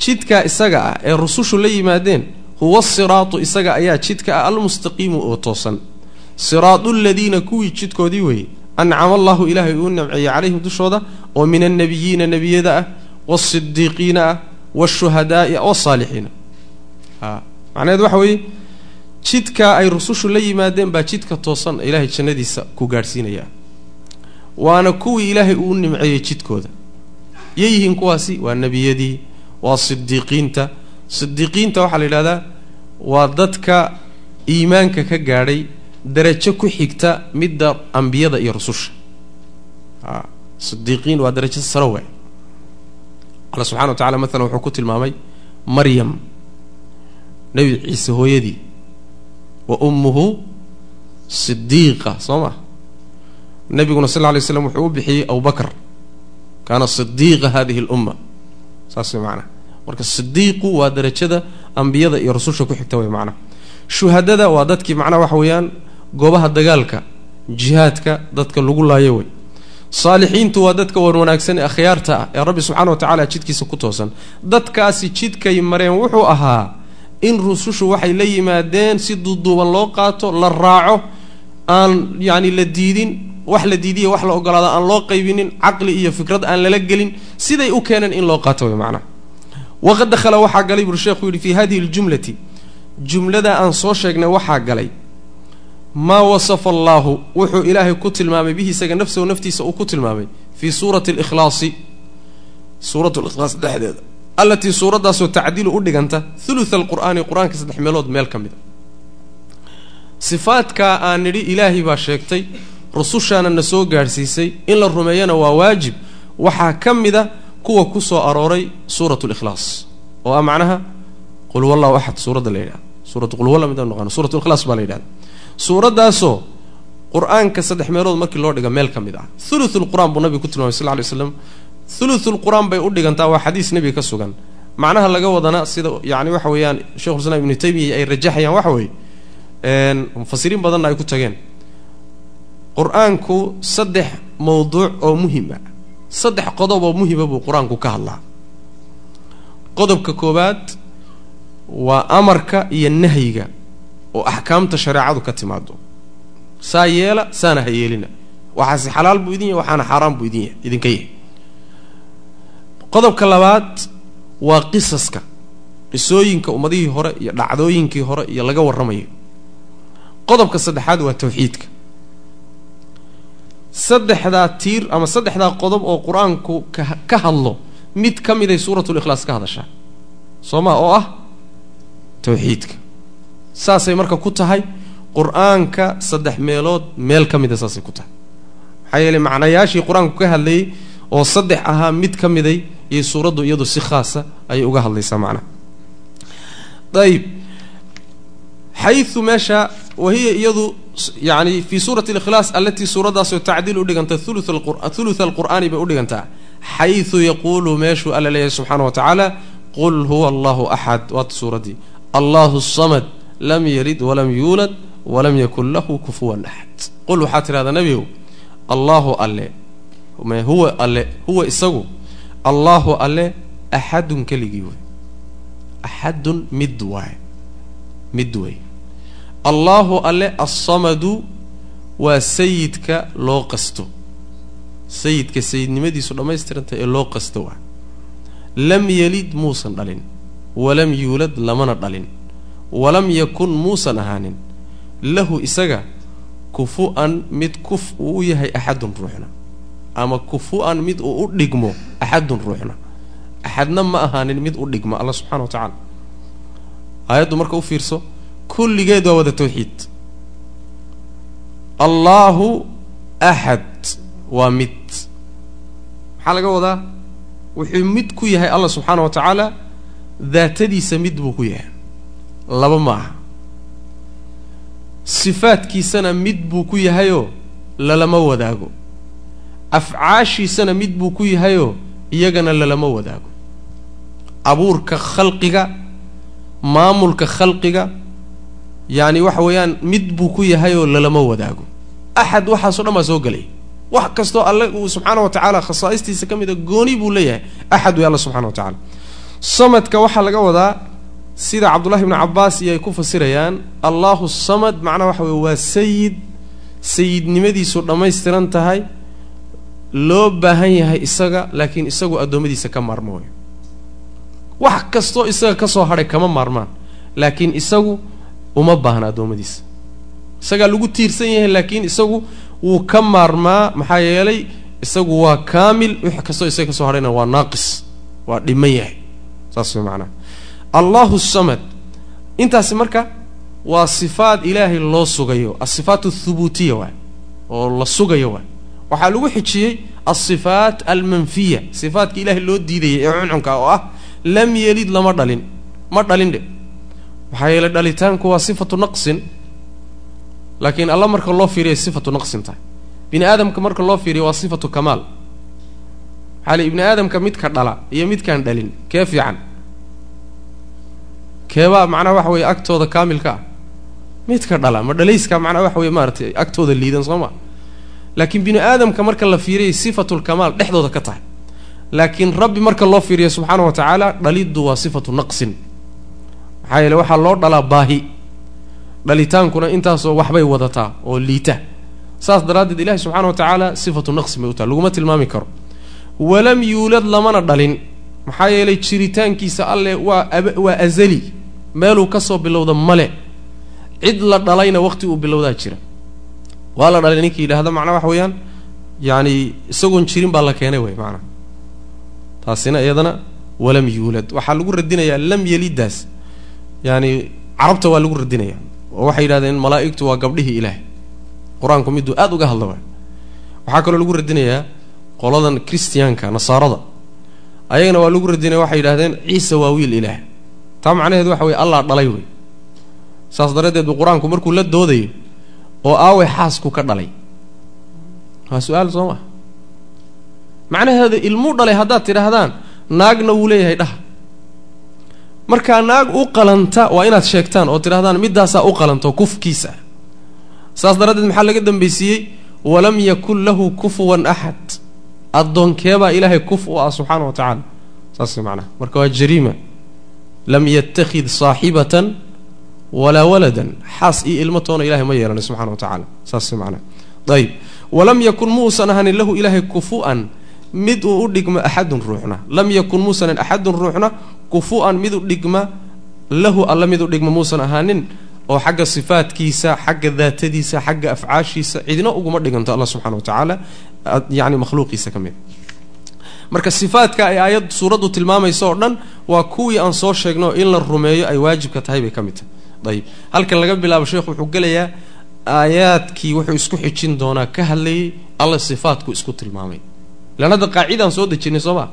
jidkaa isaga ah ee rusushu la yimaadeen huwa siraatu isaga ayaa jidka ah almustaqiimu oo toosan. Siraadu ladiina kuwii jidkoodii weeye ancama allahu ilaahay uu namceeyey calayhim dushooda oo min annabiyiina nebiyada ah wasidiiqiina ah washuhadaai wasaalixiina macnaheed waxa weeye jidkaa ay rusushu la yimaadeen baa jidka toosan ilaahay jannadiisa ku gaadhsiinaya. Waana kuwii ilaahay uu nimceeyey jidkooda. Yayihiin kuwaasi? Waa nebiyadii waa sidiiqiinta sidiiqiinta waxaa la yidhahdaa waa dadka iimaanka ka gaadhay darajo ku xigta midda ambiyada iyo rususha. Sidiiqiin waa darajo saro waay. Alla subxana wa tacala maalan wuxuu ku tilmaamay maryam nebi ciise hooyadii wa ummuhu sidiiqa soo ma? Nebiguna sal lla lay slam wuxuu u bixiyey abubakr kaana sidiiqa hadihi lumma. Saas way marka sidiiqu waa darajada ambiyada iyo rususha ku xigta way macnaha shuhadada waa dadkii macnaha waxa weeyaan goobaha dagaalka jihaadka dadka lagu laayo wey saalixiintu waa dadka wan wanaagsan ee akhyaarta ah ee rabbi subxana wa tacala jidkiisa ku toosan. Dadkaasi jidkay mareen wuxuu ahaa in rusushu waxay la yimaadeen si duuduuban loo qaato la raaco aan yacni la diidin wax la diidiya wax la ogolaado aan loo qaybinin caqli iyo fikrad aan lala gelin siday u keeneen in loo qaato way macnaha waqad dakhala waxaa galay buri sheekhu yidhi fii hadihi ljumlati jumlada aan soo sheegnay waxaa galay maa wasafa allaahu wuxuu ilaahay ku tilmaamay bihi isaga nafsahu naftiisa uu ku tilmaamay fii suurati alikhlaasi suurat likhlaas dhexdeeda allatii suuraddaasoo tacdiilu u dhiganta thulutha alqur'aani qur'aanka saddex meelood meel ka mid a sifaadkaa aan nidhi ilaahay baa sheegtay rusushaana na soo gaadhsiisay in la rumeeyana waa waajib waxaa ka mid a kuwa ku soo arooray suurat likhlaas oo ah macnaha qul axad suuradda la yidhahda suuratu qul walla midaan naqano suurat likhlaas baa la yidhahda suuraddaasoo qur'aanka saddex meelood markii loo dhiga meel ka mid ah. Thuluth lqur-aan buu nabiga ku tilmamay sal ly slam thuluth lqur-aan bay u dhigantaa waa xadiis nebiga ka sugan. Macnaha laga wadana sida yani waxa weeyaan shekhulislaam ibnu taymiya ay rajaxayaan waxa weeye. Mufasiriin badanna ay ku tageen. Qur'aanku saddex mawduuc oo muhiim ah saddex qodob oo muhima buu qur'aanku ka hadlaa. Qodobka koowaad waa amarka iyo nahyiga oo axkaamta shareecadu ka timaado saa yeela saana ha yeelina. Waxaase xalaal buu idin yahy waxaana xaaraan buu idin idinka yahay. Qodobka labaad waa qisaska qisooyinka ummadihii hore iyo dhacdooyinkii hore iyo laga warramayo. Qodobka saddexaad waa tawxiidka saddexdaa tiir ama saddexdaa qodob oo qur'aanku ka hadlo mid ka miday suuratulikhlaas ka hadashaa soo ma oo ah tawxiidka. Saasay marka ku tahay qur'aanka saddex meelood meel ka mida saasay ku tahay. Maxaa yeeley macnayaashii qur'aanku ka hadlayay oo saddex ahaa mid ka miday iyo suuraddu iyadu si khaasa ayay uga hadlaysaa macnaha ayib xayu meesha wahiya iyadu yani fii suurati اlikhlaas alatii suuraddaasoo tacdiil u dhiganta thulutha alqur'aani bay u dhigantaa xayu yaquulu meeshuu alla leeyahay subxaana wa tacaala qul huwa allahu axad waata suuraddii allahu samad lam yalid walam yuulad walam yakun lahu kufuwan axad qul waxaa tidhahdaa nebigow allaahu alle huwa alle huwa isagu allaahu alle axadun keligii wey axadun mid waay mid wey allaahu alle assamadu waa sayidka loo qasto. Sayidka sayidnimadiisu dhammaystiranta ee loo qasto waa. Lam yelid muusan dhalin walam yuulad lamana dhalin walam yakun muusan ahaanin. Lahu isaga kufu-an mid kuf uu u yahay axadun ruuxna ama kufu-an mid uu u dhigmo axadun ruuxna. Axadna ma ahaanin mid u dhigmo alla subxana wa tacaala aayaddu marka u fiirso kulligeed waa wada tawxiid. Allaahu axad waa mid. Maxaa laga wadaa? Wuxuu mid ku yahay allah subxaana wa tacaala daatadiisa mid buu ku yahay. Laba ma aha sifaadkiisana mid buu ku yahayoo lalama wadaago. Afcaashiisana mid buu ku yahayoo iyagana lalama wadaago. Abuurka khalqiga maamulka khalqiga yacni waxa weeyaan mid buu ku yahayoo lalama wadaago. Axad waxaasoo dhan baa soo gelay wax kastoo alle uu subxaana wa tacaala khasaa'istiisa ka mida gooni buu leeyahay. Axad wey alla subxana wa tacaala. Samadka waxaa laga wadaa sida cabdullahi ibnu cabbaas iyo ay ku fasirayaan allahu samad macnaha waxa weye waa sayid. Sayidnimadiisu dhammaystiran tahay loo baahan yahay isaga laakiin isagu addoommadiisa ka maarmo wayo wax kastoo isaga ka soo hadhay kama maarmaan laakiin isagu uma baahna addoommadiisa isagaa lagu tiirsan yahay laakiin isagu wuu ka maarmaa maxaa yeelay isagu waa kaamil wix kastoo isaga ka soo hadhayna waa naaqis waa dhiman yahay. Saas way macnaha allahu samad. Intaasi marka waa sifaad ilaahay loo sugayo asifaat athubuutiya waay oo la sugayo waay waxaa lagu xijiyey alsifaat almanfiya sifaatka ilaahay loo diidayay ee cuncunka oo ah lam yelid lama dhalin ma dhalin dhe maxaa yeelay dhalitaanku waa sifatu naqsin laakiin alla marka loo fiiriya sifatu naqsin tahay. Bini aadamka marka loo fiiriya waa sifatu kamaal. Maxaa ibni aadamka midka dhala iyo midkaan dhalin kee fiican? Keebaa macnaha waxa weeye agtooda kaamilka ah? Midka dhala ma dhalayska macnaha waxa weye maaratay agtooda liidan soo ma? Laakiin bini aadamka marka la fiiriyay sifatulkamaal dhexdooda ka tahay. Laakiin rabbi marka loo fiiriya subxaana wa tacaala dhaliddu waa sifatu naqsin maxaa yeele waxaa loo dhalaa baahi. Dhalitaankuna intaasoo waxbay wadataa oo liita. Saas daraaddeed ilahi subxaana wa tacaala sifatu naqsin bay u tahay laguma tilmaami karo. Walam yuulad lamana dhalin. Maxaa yeelay jiritaankiisa alle waa waa azali. Meeluu ka soo bilowda male. Cid la dhalayna waqti uu bilowdaa jira. Waa la dhalay ninkii yidhaahda macnaa waxa weeyaan yacani isagoon jirin baa la keenay wey maanaa taasina iyadana walam yuulad. Waxaa lagu radinayaa lam yelidaas yaani carabta waa lagu radinaya. Oo waxay yidhahdeen malaa'igtu waa gabdhihii ilaah. Qur'aanku miduu aada uga hadla waay waxaa kaloo lagu radinayaa qoladan christiyaanka nasaarada. Ayagana waa lagu radinaya waxay yidhahdeen ciisa waa wiil ilaah. Taa macnaheedu waxa weye allah dhalay wey. Saas daraaddeed bu qur'aanku markuu la doodayo oo aaway xaasku ka dhalay. Waa su'aal soo maa macnaheeda ilmuu dhalay haddaad tidhaahdaan naagna wuu leeyahay dhaha markaa naag u qalanta waa inaad sheegtaan oo tidhahdaan middaasaa u qalanto kufkiisa. Saas daraaddeed maxaa laga dambaysiiyey walam yakun lahu kufuwan axad addoonkeebaa ilaahay kuf u ah subxaana wa tacaala. Saas macnaha marka waa jariima. Lam yattakhid saaxibatan walaa waladan. Xaas iyo ilmo toona ilahay ma yeelanay subxana wa tacaala. Saas macnaha ayib walam yakun muusan ahanin lahu ilaahay kufu-an mid uu u dhigma axadun ruuxna. Lam yakun muusanan axadun ruuxna kufu-an mid u dhigma lahu alla mid u dhigma muusan ahaanin oo xagga sifaadkiisa xagga daatadiisa xagga afcaashiisa cidina uguma dhiganto alla subxana wa tacaala yani makhluuqiisa ka mid. Marka sifaadka ay aayad suuraddu tilmaamayso oo dhan waa kuwii aan soo sheegno in la rumeeyo ay waajibka tahay bay ka mid tahay. Ayib halkan laga bilaabo sheekhu wuxuu gelayaa aayaadkii wuxuu isku xijin doonaa ka hadlayay alla sifaadku isku tilmaamay ilaan hadda qaacidaan soo dejinay soo ma?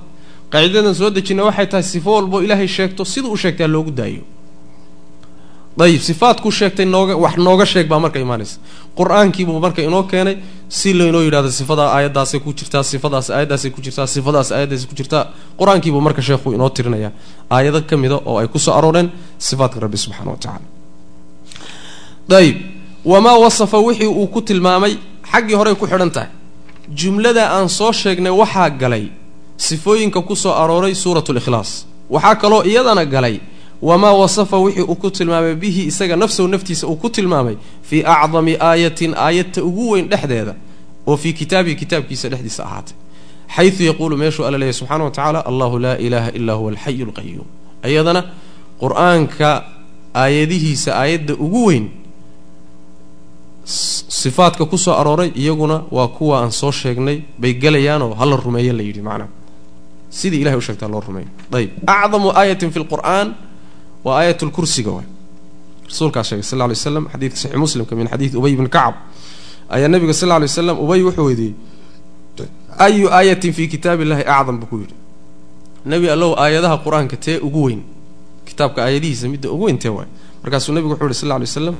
Qaacidadan soo dejinay waxay tahay sifo walbo ilaahay sheegto siduu u sheegtaa loogu daayo. Ayib sifaadkuu sheegtay nooga wax nooga sheeg baa marka imaanaysa. Qur'aankiibuu marka inoo keenay si laynoo yidhahdo sifadaa aayaddaasay ku jirtaa sifadaas aayaddaasay ku jirtaa sifadaas aayaddaasay ku jirtaa. Qur'aankiibuu marka sheekhu inoo tirinaya aayado ka mida oo ay ku soo arooreen sifaatka rabbi subxana wa tacaala. Ayib wamaa wasafa wixii uu ku tilmaamay xaggii horey ku xidhan tahay jumlada aan soo sheegnay waxaa galay sifooyinka ku soo arooray suuratu likhlaas waxaa kaloo iyadana galay wamaa wasafa wixii uu ku tilmaamay bihi isaga nafsahu naftiisa uu ku tilmaamay fii acdami aayatin aayadta ugu weyn dhexdeeda oo fii kitaabihi kitaabkiisa dhexdiisa ahaatay. Xayu yaquulu meeshuu alla leeyahy subxana wa tacaala allahu laa ilaaha illaa huwa alxayu lqayuum iyadana qur'aanka aayadihiisa aayadda ugu weyn sifaadka ku soo arooray iyaguna waa kuwa aan soo sheegnay bay gelayaanoo hala rumeeya la yidhi macnaha sidii ilahay u sheegtaa loo rumeeyo. Ayb acdamu aayatin fi lqur'aan waa aayat lkursiga waay. Rasuulkaa sheegay sal ly slam xadiidka saxiix muslimka min xadiidi ubay bni kacab ayaa nabiga sal ly slam ubay wuxuu weydiiyey ayu aayatin fi kitaab illahi acdam buu ku yidhi. Nebi allow aayadaha qur'aanka tee ugu weyn kitaabka aayadihiisa midda ugu weyn tee waay. Markaasuu nebigu wuxuu yihi sal ly slam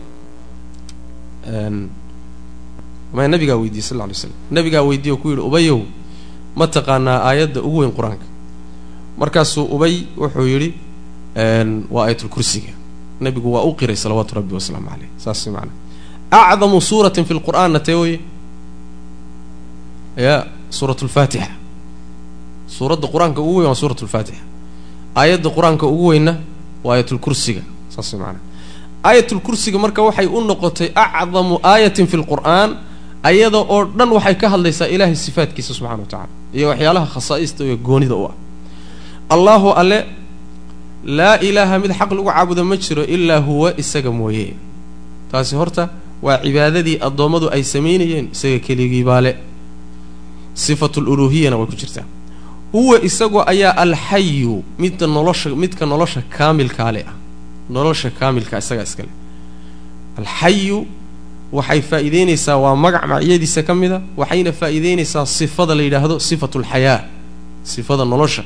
ma nabigaa weydiiyey sal lay slam nabigaa weydiiye oo ku yidhi ubayow ma taqaanaa aayadda ugu weyn qur'aanka? Markaasuu ubay wuxuu yidhi waa aayatulkursiga nabigu waa u qiray salawaatu rabbi wasalaamu caleyh saas maanaa acdamu suuratin fi lqur'aanna tee weye ya suurat lfaatixa suuradda qur'aanka ugu weyn waa suurat lfaatixa aayadda qur'aanka ugu weynna waa aayatulkursiga saas maanaa aayatulkursiga marka waxay u noqotay acdamu aayatin fi lqur'aan ayada oo dhan waxay ka hadlaysaa ilaahay sifaadkiisa subxana wa tacala iyo waxyaalaha khasaa'ista iyo goonida u ah. Allaahu alle laa ilaaha mid xaq lagu caabudo ma jiro ilaa huwa isaga mooye. Taasi horta waa cibaadadii addoommadu ay samaynayeen isaga keligii baale. Sifatululuuhiyana way ku jirtaa. Huwa isagoo ayaa alxayu midda nolosha midka nolosha kaamilkaale ah nolosha kaamilka isagaa iskale. Alxayu waxay faa'iideynaysaa waa magac macyadiisa ka mid a waxayna faa'iideynaysaa sifada la yidhaahdo sifatulxayaa sifada nolosha.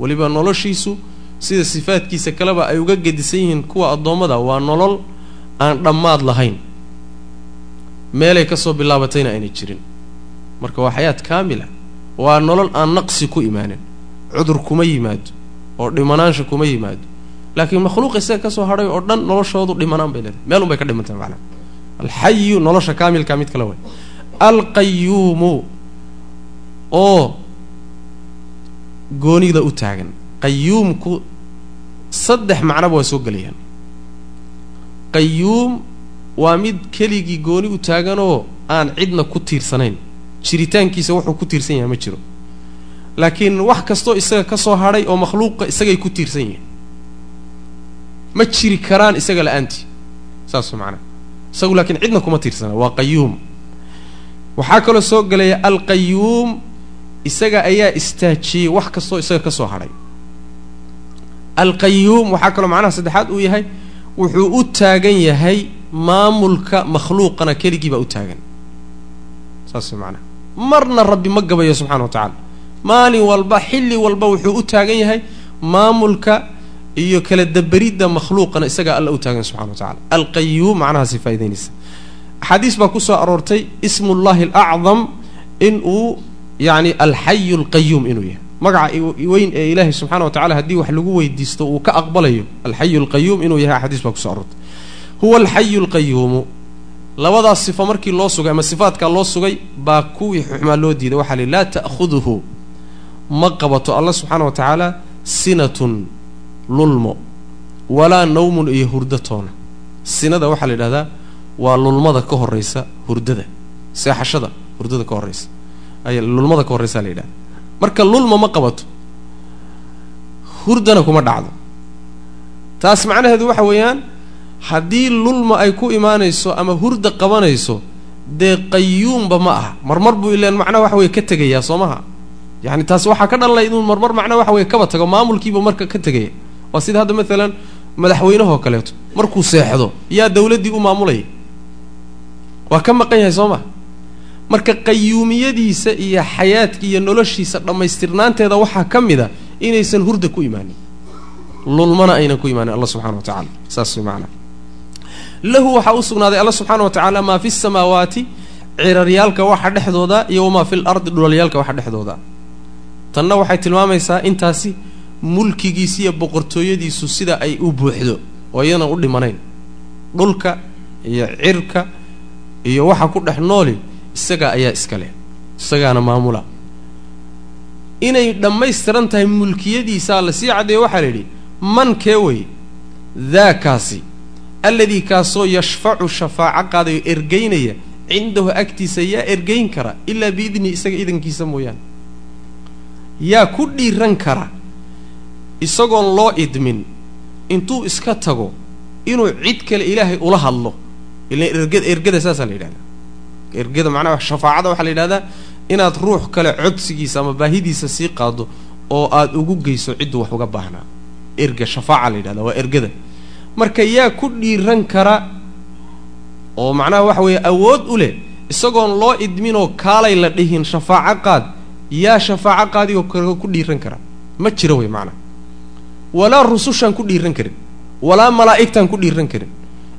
Weliba noloshiisu sida sifaadkiisa kaleba ay uga gedisan yihiin kuwa addoommada waa nolol aan dhammaad lahayn. Meelay ka soo bilaabatayna aynay jirin. Marka waa xayaad kaamila waa nolol aan naqsi ku imaanin. Cudur kuma yimaado oo dhimanaansha kuma yimaado laakiin makhluuq isaga ka soo hadhay oo dhan noloshoodu dhimanaan bay leedahay. Meel un ka dhimantahay macnaa alxayu nolosha kaamilka mid kale way. Alqayuumu oo goonida u taagan. Qayuumku saddex macnaba waa soo gelayaan qayuum waa mid keligii gooni u taaganoo aan cidna ku tiirsanayn. Jiritaankiisa wuxuu ku tiirsan yahay ma jiro. Laakiin wax kastoo isaga ka soo hadhay oo makhluuqa isagay ku tiirsan yihiin ma jiri karaan isaga la'aantii. Saas macnaa isagu laakiin cidna kuma tiirsana. Waa qayuum waxaa kaloo soo gelaya alqayuum isaga ayaa istaajiyey wax kastoo isaga ka soo hadhay. Alqayuum waxaa kaloo macnaha saddexaad uu yahay wuxuu u taagan yahay maamulka makhluuqana keligii baa u taagan. Saas macnaha marna rabbi ma gabayo subxana wa tacaala. Maalin walba xilli walba wuxuu u taagan yahay maamulka iyo kala daberidda makhluuqana isagaa alla u taagan subxana wa tacala alqayuum macnahaasi faa'idaynaysa axaadiis baa ku soo aroortay ismullahi alacdam in uu yacni alxayu alqayuum inuu yahay. Magaca weyn ee ilaahay subxana wa tacala haddii wax lagu weydiisto uu ka aqbalayo alxayu alqayuum inuu yahay axaadiis baa kuso aroortay. Huwa alxayu alqayuumu labadaas sifo markii loo sugay ama sifaadkaa loo sugay baa kuwii xumaa loo diiday. Waxaa lihi laa ta'khuduhu. Ma qabato alla subxaana wa tacaala sinatun lulmo walaa nawmun iyo hurdatoona sinada waxaa la yidhahdaa waa lulmada ka horraysa hurdada seexashada hurdada ka horraysa ay lulmada ka horraysaa la yidhahda marka lulma ma qabato hurdana kuma dhacdo. Taas macnaheedu waxa weeyaan haddii lulma ay ku imaanayso ama hurda qabanayso dee qayuumba ma aha. Marmar buu ileen macnaha waxa weye ka tegayaa soo maha yani taas waxaa ka dhalanaya inuu marmar macnaha waxa weye kaba tago maamulkiibu marka ka tegaya waa sida hadda maalan madaxweynahoo kaleeto markuu seexdo yaa dawladdii u maamulaya waa ka maqan yahay soo maha marka qayuumiyadiisa iyo xayaadka iyo noloshiisa dhammaystirnaanteeda waxaa ka mid a inaysan hurda ku imaanin. Lulmana aynan ku imaanin alla subxana wa tacala saas way lahu waxaa u sugnaaday alla subxaana wa tacaala maa fi samaawaati ciraryaalka waxa dhexdooda iyo wamaa fi l ardi dhulalyaalka waxa dhexdooda. Tanna waxay tilmaamaysaa intaasi mulkigiisa iyo boqortooyadiisu sida ay u buuxdo oo iyadan u dhimanayn. Dhulka iyo cirka iyo waxa ku dhex nooli isagaa ayaa iska leh isagaana maamula. Inay dhammaystiran tahay mulkiyadiisaa la sii caddeeye waxaa la yidhi man kee wey daakaasi alladii kaasoo yashfacu shafaaco qaadayo ergaynaya cindahu agtiisa yaa ergayn kara ilaa biidni isaga idankiisa mooyaane. Yaa ku dhiiran kara isagoon loo idmin intuu iska tago inuu cid kale ilaahay ula hadlo. Ila ergada saasaa la yidhahdaa. Ergada macnaha shafaacada waxaa la yidhahdaa inaad ruux kale codsigiisa ama baahidiisa sii qaado oo aad ugu geyso cidduu wax uga baahnaa erga shafaaca la yidhahda waa ergada. Marka yaa ku dhiiran kara oo macnaha waxa weeye awood u leh isagoon loo idminoo kaalay la dhihin shafaaco qaad yaa shafaaco qaadigoo ku dhiiran kara. Ma jiro wey macnaha walaa rusushaan ku dhiiran karin walaa malaa'igtaan ku dhiiran karin.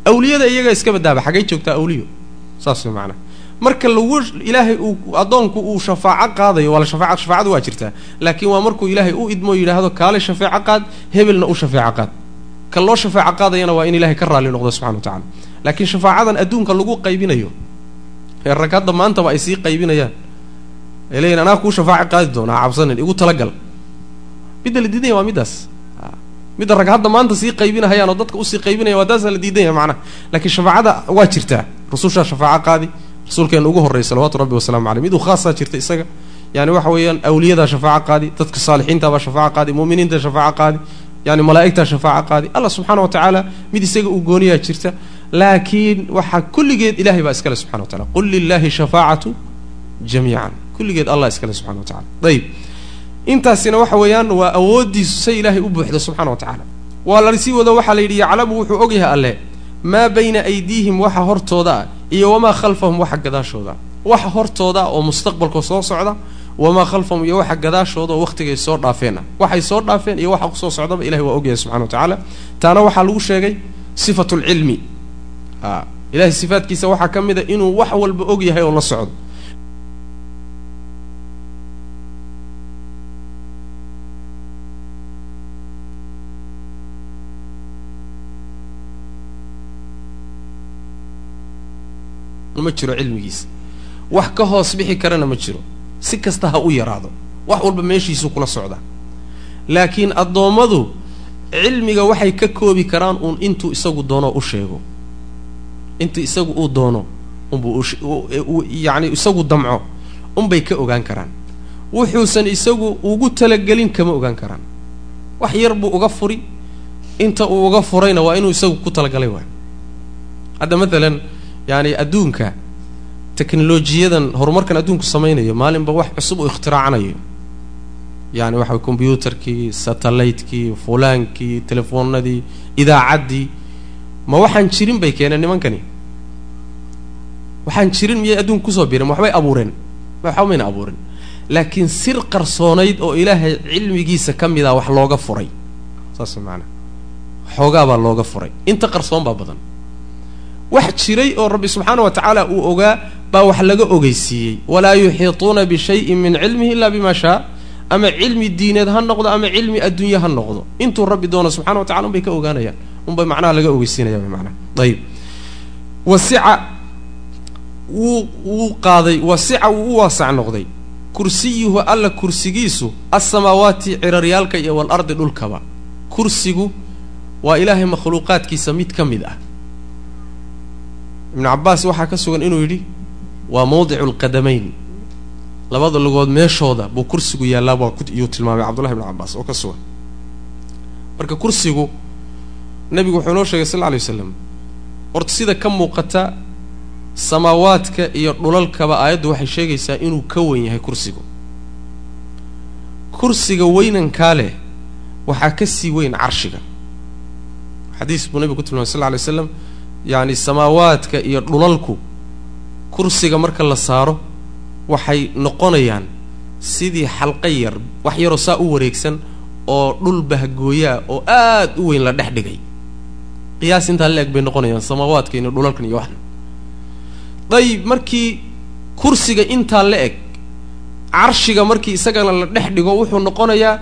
Awliyada iyagaa iska badaaba xaggay joogtaa awliyo saas wey macnaha marka lagu ilaahay uu addoonku uu shafaaco qaadayo waa la shafaaca shafaacadu waa jirtaa laakiin waa markuu ilaahay u idmoo yidhaahdo kaale shafeeco qaad hebelna u shafeeco qaad. Ka loo shafeeco qaadayana waa in ilahay ka raalli noqdo subxana wa tacala laakiin shafaacadan adduunka lagu qaybinayo ee rag hadda maantaba ay sii qaybinayaan ay leeyihiin anaa kuu shafaaco qaadi doonaa cabsanin igu talagal. Midda la diidanya waa middaas midda rag hadda maanta sii qaybinahayaan oo dadka u sii qaybinaya waa taasaa la diidan yahay macnaha. Laakiin shafaacada waa jirtaa rusushaa shafaaco qaadi rasuulkeena ugu horreeyay salawaatu rabbi wasalaamu caleyh mid uu khaasaa jirta isaga. Yani waxa weeyaan awliyadaa shafaaco qaadi dadka saalixiintaabaa shafaaco qaadi mu'miniinta shafaaco qaadi yani malaa'igtaa shafaaco qaadi. Allah subxaana wa tacaala mid isaga uu gooniyaa jirta. Laakiin waxaa kulligeed ilahay baa iskale subxana wa tacala qul lilahi shafaacatu jamiican. Kulligeed allah iskale subxana wa tacala ayib intaasina waxa weeyaan waa awooddiisu say ilaahay u buuxda subxana wa tacaala. Waa la sii wado waxaa la yidhi yaclamu wuxuu ogyahay alle maa bayna aydiihim waxa hortooda ah iyo wamaa khalfahum waxa gadaashooda. Ah waxa hortooda ah oo mustaqbalka soo socda wamaa khalfahum iyo waxa gadaashooda oo wakhtigay soo dhaafeen. Ah waxay soo dhaafeen iyo waxa ku soo socdaba ilahay waa ogyahay subxana wa tacaala. Taana waxaa lagu sheegay sifatu lcilmi a ilahay sifaadkiisa waxaa ka mid a inuu wax walba og yahay oo la socdo ma jiro cilmigiisa wax ka hoos bixi karana ma jiro. Si kasta ha u yaraado. Wax walba meeshiisuu kula socdaa laakiin addoommadu cilmiga waxay ka koobi karaan uun intuu isagu doono u sheego. Intuu isagu uu doono unbuu yacni isagu damco unbay ka ogaan karaan. Wuxuusan isagu ugu talagelin kama ogaan karaan. Wax yar buu uga furi inta uu uga furayna waa inuu isagu ku talagalay waay. Hadda maalan yani adduunka teknolojiyadan horumarkan adduunku samaynayo maalinba wax cusub uu ikhtiraacanayo yani waxa combyuutarkii satellaytkii fulaankii telefoonadii idaacaddii ma waxaan jirin bay keeneen nimankani. Waxaan jirin miyay adduunka ku soo biireen? Waxbay abuureen? Waxba mayna abuurin laakiin sir qarsoonayd oo ilaahay cilmigiisa ka mid a wax looga furay. Saas maanaa xoogaa baa looga furay. Inta qarsoon baa badan wax jiray oo rabbi subxaana wa tacaala uu ogaa baa wax laga ogeysiiyey. Walaa yuxiituuna bishayin min cilmihi illa bima shaa. Ama cilmi diineed ha noqdo ama cilmi adduunye ha noqdo. Intuu rabbi doono subxana wa tacala unbay ka ogaanayaan. Unbay macnaha laga ogeysiinaya manaa ayib wasica wuu wuu qaaday wasica wuu u waasac noqday. Kursiyuhu alla kursigiisu alsamaawaati ciraryaalka iyo walardi dhulkaba. Kursigu waa ilaahay makhluuqaadkiisa mid ka mid ah ibnu cabbaas waxaa ka sugan inuu yidhi waa mawdicu lqadamayn labada lugood meeshooda buu kursigu yaallaa baa iyuu tilmaamay cabdullahi ibnu cabbaas oo ka sugan. Marka kursigu nebigu wuxuu inoo sheegay sal lla alay waslam horta sida ka muuqata samaawaadka iyo dhulalkaba aayaddu waxay sheegaysaa inuu ka wen yahay kursigu. Kursiga weynankaa leh waxaa ka sii weyn carshiga. Xadiis buu nebigu ku tilmamay sal lla alay waslam yacni samaawaadka iyo dhulalku kursiga marka la saaro waxay noqonayaan sidii xalqa yar wax yaroo saa u wareegsan oo dhul bahgooyaa oo aad u weyn la dhex dhigay. Qiyaas intaa la eg bay noqonayaan samaawaadka iyo dhulalkan iyo waxna. Dayib markii kursiga intaa la eg carshiga markii isagana la dhex dhigo wuxuu noqonayaa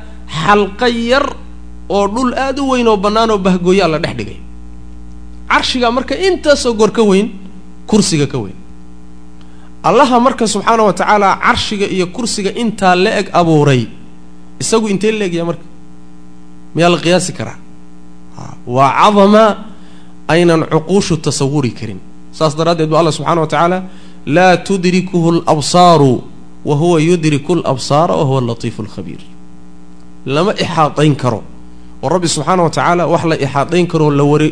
xalqa yar oo dhul aad u weyn oo bannaan oo bahgooyaa la dhex dhigay carshiga marka intaasoo goor ka weyn kursiga ka weyn. Allaha marka subxaana wa tacaala carshiga iyo kursiga intaa la eg abuuray isagu intee leegyaa marka? Miyaa la qiyaasi karaa? Waa cadama aynan cuquushu tasawuri karin. Saas daraaddeed bu alla subxana wa tacaala laa tudrikuhu alabsaaru wa huwa yudriku alabsaara wa huwa alatiifu alkhabiir lama ixaadayn karo oo rabbi subxaana wa tacaala wax la ixaadayn karoo la ware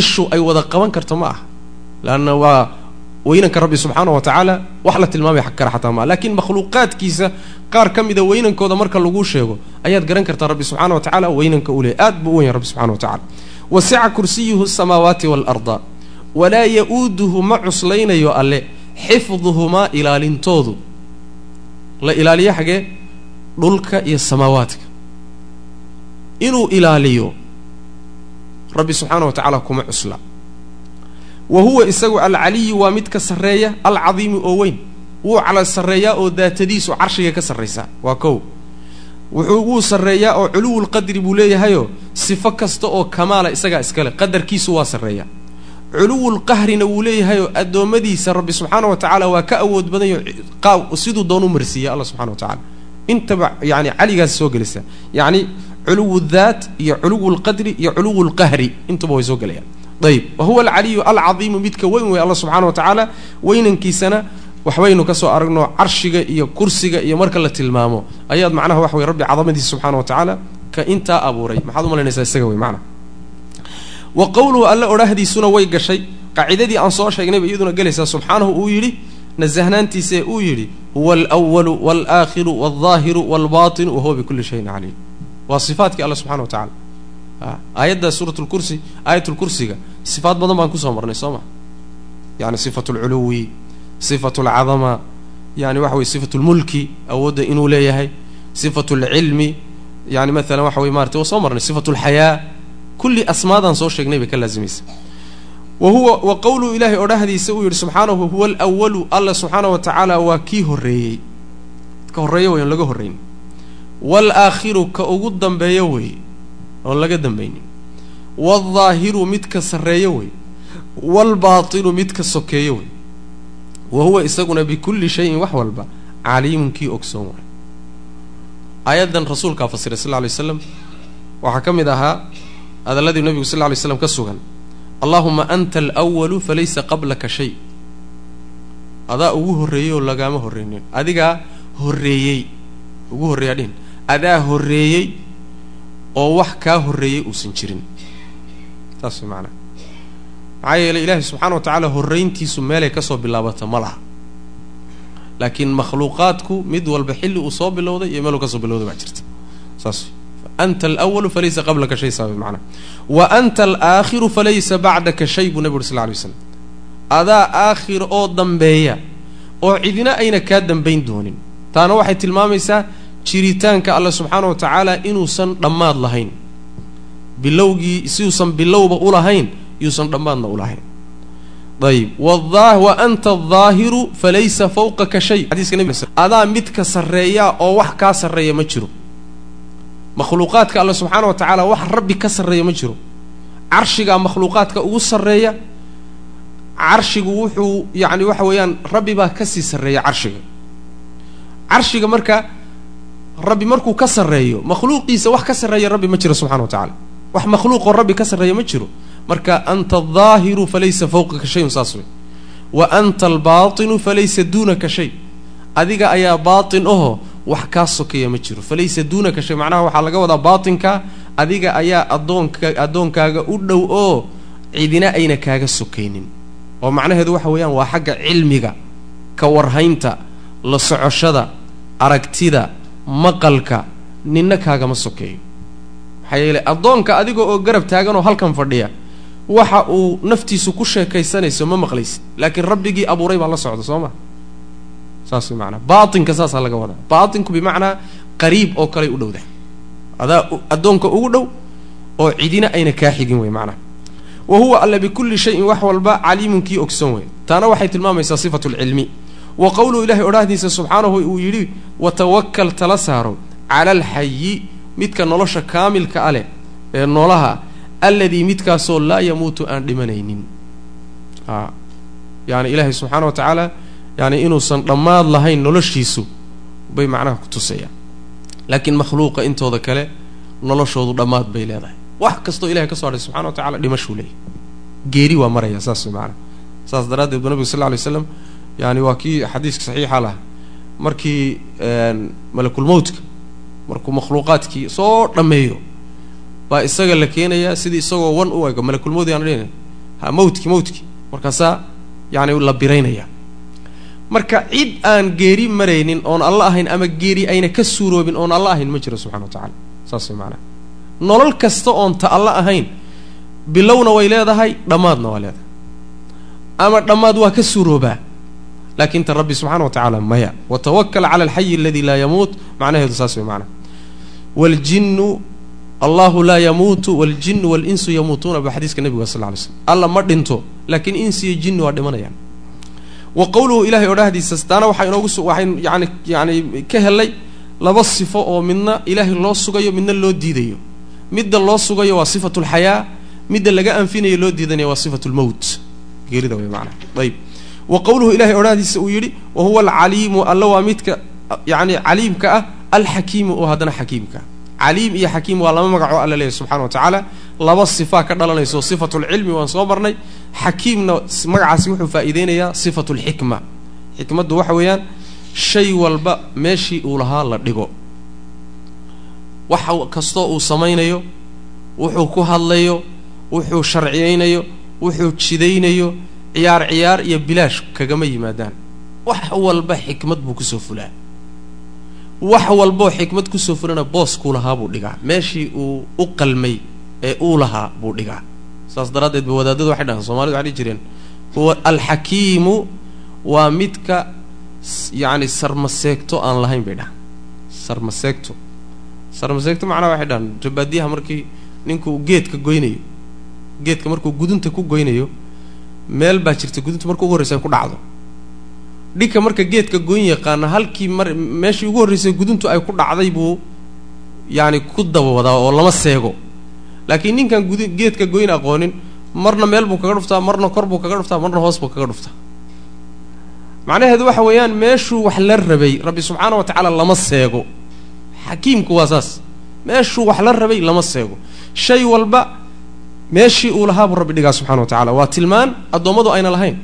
ishu ay wada qaban karto ma aha. Leanna waa weynanka rabbi subxaana wa tacaala wax la tilmaamay kara xataa maa lakiin makhluuqaadkiisa qaar ka mida weynankooda marka laguu sheego ayaad garan kartaa rabbi subxaana wa tacaala weynanka u leeyay aad buu u wenya rabbi subxana wa tacala wasica kursiyuhu asamaawaati waalarda walaa ya-uuduhu ma cuslaynayo alle xifduhumaa ilaalintoodu. La ilaaliyo xagee dhulka iyo samaawaadka inuu ilaaliyo. Rabbi subxaana wa tacaala kuma cusla. Wa huwa isagu alcaliyu waa mid ka sarreeya alcadiimu oo weyn. Wuu cala sarreeyaa oo daatadiisu carshiga ka sarraysaa waa kow. Wuxuu wuu sarreeyaa oo culuwulqadri buu leeyahayoo sifo kasta oo kamaala isagaa iskale qadarkiisu waa sarreeyaa. Culuwulqahrina wuu leeyahayoo addoommadiisa rabbi subxaana wa tacaala waa ka awood badanyo qaab siduu doonu marsiiya alla subxana wa tacala intaba yani caligaas soo gelaysaa yacni culuwu daat iyo culuwu lqadri iyo culuwu lqahri. Intuba way soo gelayaan ayb wa huwa alcaliyu alcadiimu midka weyn wey alla subxana wa tacaala weynankiisana waxbaynu ka soo aragno carshiga iyo kursiga iyo marka la tilmaamo. Ayaad macnaha waxa wey rabbi cadamadiisa subxana wa tacaala ka intaa abuuray. Maxaad u malaynaysaa isaga wey macnaha wa qowluhu alle odhahdiisuna way gashay. Qaacidadii aan soo sheegnayba iyaduna gelaysaa. Subxaanahu uu yidhi nasahnaantiise uu yidhi huwa alwalu walaakhiru walظaahiru walbaطinu wa huwa bikulli shayin caliim waa sifaatkii alla subxana wa tacala aayadda suurat lkursi aayat lkursiga sifaat badan baan ku soo marnay soo ma? Yani sifat lculuwi sifat lcadama yani waxa weye sifat lmulki awoodda inuu leeyahay sifat lcilmi yani maalan waxa wey maratay waa soo marnay sifat lxayaa kulli asmaadaan soo sheegnay bay ka laazimaysa wa huwa wa qowluhu ilaahay odhahdiisa uu yidhi subxaanahu huwa alwalu alla subxaana wa tacaala waa kii horreeyey. Ka horreeyo wey on laga horrayn waalaakhiru ka ugu dambeeyo wey oon laga dambaynin waldaahiru midka sarreeyo wey waalbaatinu midka sokeeyo wey wa huwa isaguna bikulli shayin wax walba caliimun kii ogsoon waay aayaddan rasuulkaa fasiray sal lla alay slam waxaa ka mid ahaa hadalladii nabigu sal lla lay slam ka sugan allaahuma anta alwalu falaysa qablaka shay adaa ugu horreeyey oo lagaama horreynin adigaa horreeyey ugu horreeyaa dhihin adaa horreeyey oo wax kaa horreeyey uusan jirin. Saas way macanaa maxaa yeelay ilaahay subxaana wa tacaala horrayntiisu meelay ka soo bilaabata ma laha. Laakiin makhluuqaadku mid walba xilli uu soo bilowday iyo meeluu ka soo bilowday baa jirta. Saas anta alwalu falaysa qablaka shay saa macnaa. Wa anta alaakhiru falaysa bacdaka shay buu nabi uri sal alay slam adaa aakhir oo dambeeya oo cidina ayna kaa dambayn doonin. Taana waxay tilmaamaysaa jiritaanka alla subxaana wa tacaala inuusan dhammaad lahayn. Bilowgii siuusan bilowba u lahayn yuusan dhammaadna u lahayn. Ayib wa anta aldaahiru falaysa fawqaka shay. Adaa midka sarreeya oo wax kaa sarreeya ma jiro. Makhluuqaadka alla subxaana wa tacaala wax rabbi ka sarreeya ma jiro. Carshigaa makhluuqaadka ugu sarreeya carshigu wuxuu yacni waxa weeyaan rabbi baa ka sii sarreeya carshiga. Carshiga marka rabbi markuu ka sarreeyo makhluuqiisa wax ka sarreeya rabbi ma jiro subxana wa tacala wax makhluuqoo rabbi ka sarreeya ma jiro. Marka anta aldaahiru falaysa fawqaka shayun saas wey wa anta albaatinu falaysa duunaka shay. Adiga ayaa baatin ahoo wax kaa sokeeya ma jiro. Falaysa duunaka shay macnaha waxaa laga wadaa baatinka adiga ayaa addoonka addoonkaaga u dhow oo cidina ayna kaaga sokaynin. Oo macnaheedu waxa weeyaan waa xagga cilmiga ka warhaynta la socoshada aragtida maqalka ninna kaagama sokeeyo. Maxaa yeeley addoonka adiga oo garab taaganoo halkan fadhiya waxa uu naftiisu ku sheekaysanayso ma maqlaysid. Laakiin rabbigii abuuray baa la socda soo ma? Saas maanaa baatinka saasaa laga wadaa. Baatinku bimacnaa qariib oo kaley u dhowda. Adaa addoonka ugu dhow oo cidina ayna kaa xigin wey macnaha wa huwa alla bikulli shayin wax walba caliimun kii ogsoon wey taana waxay tilmaamaysaa sifatu lcilmi wa qowluhu ilahay odhahdiisa subxaanahu uu yidhi watawakal tala saaro cala alxayi midka nolosha kaamilka a leh ee noolaha alladii midkaasoo laa yamuutu aan dhimanaynin. A yaani ilaahay subxaana wa tacaala yani inuusan dhammaad lahayn noloshiisu bay macnaha ku tusayaan laakiin makhluuqa intooda kale noloshoodu dhammaad bay leedahay. Wax kastoo ilahay ka so hadhay subxana wa tacala dhimashuu leeyahy geeri waa maraya saas maana saas daraaddeed bu nabigu sal lla alay slam yani waa kii xadiiska saxiixa laha markii malakulmowtka markuu makhluuqaadkii soo dhammeeyo baa isaga la keenayaa sidii isagoo wan u ego malakulmowt yaan dhihina ha mawtki mawtki. Markaasaa yani la biraynaya. Marka cid aan geeri maraynin oon alla ahayn ama geeri ayna ka suuroobin oon alla ahayn ma jiro subxana wa tacala saas way maanaa nolol kasta oon ta alla ahayn bilowna way leedahay dhammaadna waa leedahay. Ama dhammaad waa ka suuroobaa laakin ta rabbi subxana wa tacaala maya watawakal cala alxayi aladi laa yamuut macnaheedu saas way maanaa waljinnu allahu laa yamuutu waljinu walinsu yamuutuuna ba xadiiska nebiga sal ly slm alla ma dhinto laakiin insi iyo jinni waa dhimanayaan wa qowluhu ilahay odhahdiisa taana waxaa inoogu waxay yani yani ka helay laba sifo oo midna ilaahay loo sugayo midna loo diidayo midda loo sugayo waa sifatu lxayaa midda laga anfinayo loo diidanayo waa sifatu lmowt geerida way maanaa ayb wa qowluhu ilahay odhahdiisa uu yidhi wa huwa alcaliimu alla waa midka yani caliimka ah alxakiimu oo haddana xakiimka. Caliim iyo xakiim waa laba magacoo alla leeyahy subxana wa tacaala. Laba sifaa ka dhalanayso sifatu lcilmi waan soo marnay. Xakiimna magacaasi wuxuu faa'iideynayaa sifatu lxikma xikmaddu waxa weeyaan shay walba meeshii uu lahaa la dhigo. Wax kastoo uu samaynayo wuxuu ku hadlayo wuxuu sharciyeynayo wuxuu jidaynayo ciyaar ciyaar iyo bilaash kagama yimaadaan. Wax walba xikmad buu ku soo fulaa. Wax walboo xikmad ku soo fulana booskuu lahaa buu dhigaa. Meeshii uu u qalmay ee uu lahaa buu dhigaa. Saas daraaddeed ba wadaadadu waxay dhahaan soomalidu waxay dhihi jireen huwa alxakiimu waa midka yacni sarmaseegto aan lahayn bay dhahaan. Sarmaseegto. Sarmaseegto macnaha waxay dhahaan jabaadiyaha markii ninkuu geedka goynayo geedka markuu gudunta ku goynayo meel baa jirta gudunta marka ugu horreysa ay ku dhacdo. Dhinka marka geedka goyn yaqaana halkii mar meeshii ugu horreysay guduntu ay ku dhacday buu yaani ku dabawadaa oo lama seego. Laakiin ninkan gud geedka goyn aqoonin marna meel buu kaga dhuftaa marna kor buu kaga dhuftaa marna hoos buu kaga dhuftaa. Macnaheedu waxa weeyaan meeshuu wax la rabay rabbi subxaana wa tacaala lama seego. Xakiimku waa saas. Meeshuu wax la rabay lama seego. Shay walba meeshii uu lahaa buu rabbi dhigaa subxana wa tacala waa tilmaan addoommadu ayna lahayn.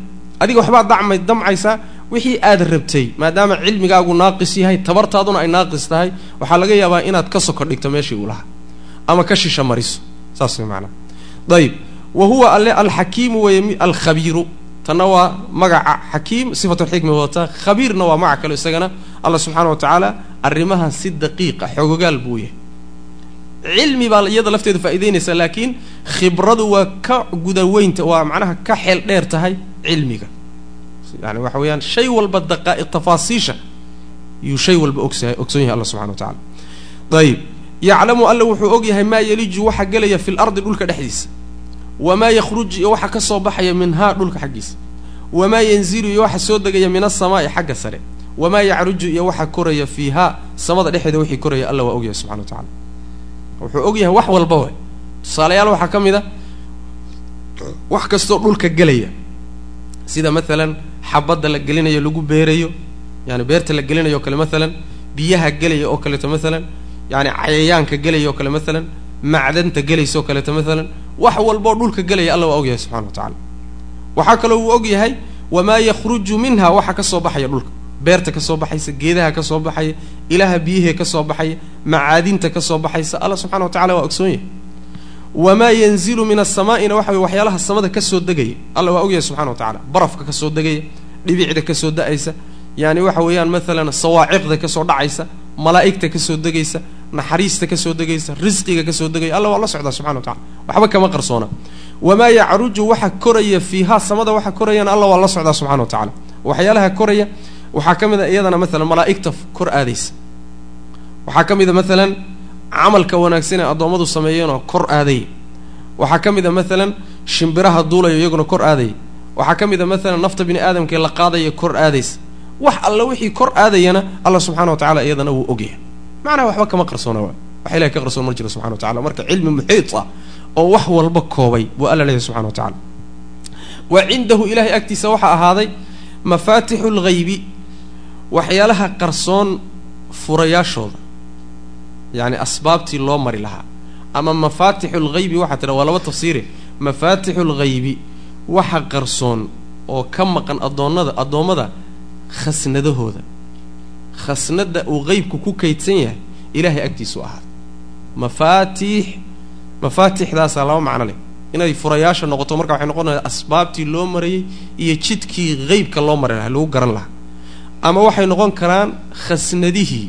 Adiga waxbaad dacmay damcaysaa wixii aad rabtay maadaama cilmigaagu naaqis yahay tabartaaduna ay naaqis tahay waxaa laga yaabaa inaad ka soko dhigto meeshii uu lahaa. Ama ka shisha mariso. Saas way maanaa ayib wa huwa alle alxakiimu weeye alkhabiiru. Tanna waa magaca xakiim sifatulxikmi wadataa khabiirna waa magac kale isagana. Alla subxaana wa tacaala arrimahan si daqiiqa xogogaal buu yahay cilmi baa iyada lafteedu faa'idaynaysa laakiin khibradu waa ka gudaweynta waa macnaha ka xeel dheer tahay cilmiga. Yani waxa weeyaan shay walba daqaa'iq tafaasiisha yuu shay walba ogsahay ogsoon yahay alla subxana wa tacala ayib yaclamu alla wuxuu og yahay maa yeliju waxa gelaya fi lardi dhulka dhexdiisa. Wamaa yakhruju iyo waxa ka soo baxaya minhaa dhulka xaggiisa. Wamaa yanzilu iyo waxa soo degaya min asamaa'i xagga sare. Wamaa yacruju iyo waxa koraya fiihaa samada dhexeeda wixii koraya alla waa ogyahay subxana wa tacala wuxuu og yahay wax walba way. Tusaalayaal waxaa ka mid a wax kastoo dhulka gelaya. Sida maalan xabadda la gelinayo lagu beerayo yani beerta la gelinayo o kale maalan biyaha gelaya oo kaleeto maalan yani cayayaanka gelaya oo kale maalan macdanta gelaysa oo kaleeto maalan wax walboo dhulka gelaya alla waa ogyahay subxana wa tacala waxaa kaloo uu og yahay wamaa yakhruju minha waxa ka soo baxaya dhulka beerta ka soo baxaysa geedaha ka soo baxaya ilaha biyahee ka soo baxaya macaadinta ka soo baxaysa alla subxana wa tacala waa ogsoon yahay wamaa yanzilu min asamaa'ina waxa weye waxyaalaha samada ka soo degaya alla waa ogyahay subxana wa tacala barafka ka soo degaya dhibicda ka soo da'aysa yani waxa weeyaan maalan sawaaciqda ka soo dhacaysa malaa'igta ka soo degaysa naxariista ka soo degaysa risqiga ka soo degaya alla waa la socdaa subxana wa tacala waxba kama qarsoona wamaa yacruju waxa koraya fiihaa samada waxa korayana alla waa la socdaa subxana wa tacala waxyaalaha koraya waxaa ka mid a iyadana maalan malaa'igta kor aadaysa. Waxaa ka mid a maalan camalka wanaagsan ee addoommadu sameeyeenoo kor aadaya waxaa ka mid a maalan shimbiraha duulayo iyaguna kor aadaya waxaa ka mid a maalan nafta bini aadamkaee la qaadaya kor aadaysa. Wax alla wixii kor aadayana alla subxana wa tacala iyadana wuu ogyahay macnaha waxba kama qarsoona waa. Wax ilahay ka qarsoon mar jiro subxana wa tacala marka cilmi muxiit ah oo wax walba koobay buu alla leeyahay subxana wa tacala wa cindahu ilahay agtiisa waxaa ahaaday mafaatixu lghaybi waxyaalaha qarsoon furayaashooda yacni asbaabtii loo mari lahaa. Ama mafaatixu lghaybi waxaa tidha waa laba tafsiire. Mafaatixu lghaybi waxa qarsoon oo ka maqan addoonnada addoommada khasnadahooda. Khasnada uu qeybku ku kaydsan yahay ilaahay agtiisu ahaada mafaatiix mafaatixdaasaa laba macno leh. Inay furayaasha noqoto marka waxay noqonaysaa asbaabtii loo marayey iyo jidkii qeybka loo mari lahaa lagu garan lahaa ama waxay noqon karaan khasnadihii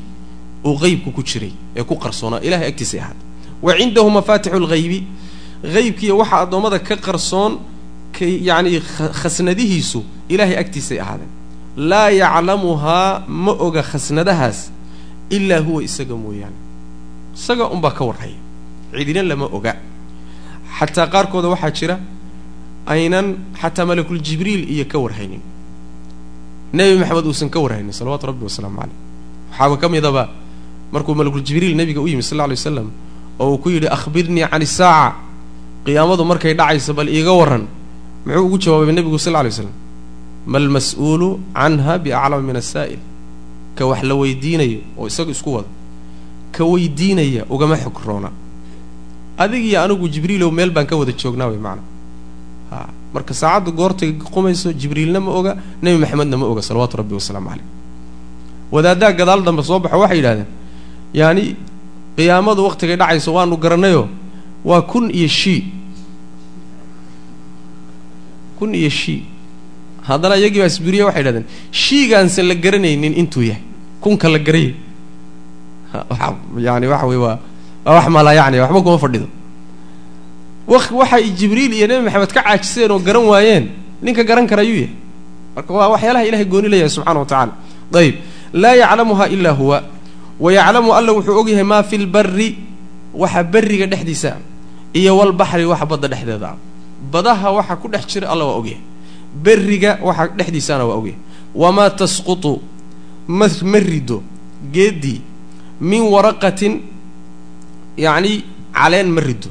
uu qeybku ku jiray ee ku qarsoonaa ilahay agtiisay ahaada wa cindahu mafaatixu lghaybi qeybkiiyo waxaa addoommada ka qarsoon ka yacni khasnadihiisu ilaahay agtiisay ahaadeen. Laa yaclamuhaa ma oga khasnadahaas ilaa huwa isaga mooyaane. Isaga unbaa ka warhaya. Cidina lama oga. Xataa qaarkooda waxaa jira aynan xataa malakul jibriil iyo ka warhaynin nebi maxamed uusan ka warhaynin salawaatu rabbi wasalaamu caleyh waxaaba ka midaba markuu malakul jibriil nebiga u yimi sal lla alay waslam oo uu ku yidhi akhbirnii can isaaca qiyaamadu markay dhacayso bal iiga warran. Muxuu ugu jawaabay nebigu sal lla lay slam ma almas-uulu canha biaclama min asaa'il ka wax la weydiinayo oo isaga isku wada ka weydiinaya ugama xog roona. Adig iyo anigu jibriilow meel baan ka wada joognaa way macana ha marka saacaddu goortay qumayso jibriilna ma oga nebi maxamedna ma oga salawaatu rabbi wasalaamu caleyh wadaaddaa gadaal dambe soo baxo waxay yidhahdeen yaani qiyaamadu waqtigay dhacayso waanu garannayoo waa kun iyo shii. Kun iyo shii. Haddana iyagii baa isburiye waxay yidhahdeen shiigaansan la garanaynin intuu yahay kunka la garayay. Waa yaani waxa wey waa waa wax malaa yacni waxba kuma fadhido wa waxay jibriil iyo nebi maxamed ka caajiseen oo garan waayeen. Ninka garan kara ayuu yahay. Marka waa waxyaalaha ilahay gooni leeyahay subxana wa tacala ayb laa yaclamuha ilaa huwa. Wa yaclamu alla wuxuu ogyahay maa fi lbari waxa berriga dhexdiisa iyo walbaxri waxa badda dhexdeeda. Ah badaha waxa ku dhex jira alla waa ogyahay berriga waxa dhexdiisaana waa ogyahay wamaa tasqutu ma rido. Geeddii min waraqatin yacni caleen ma rido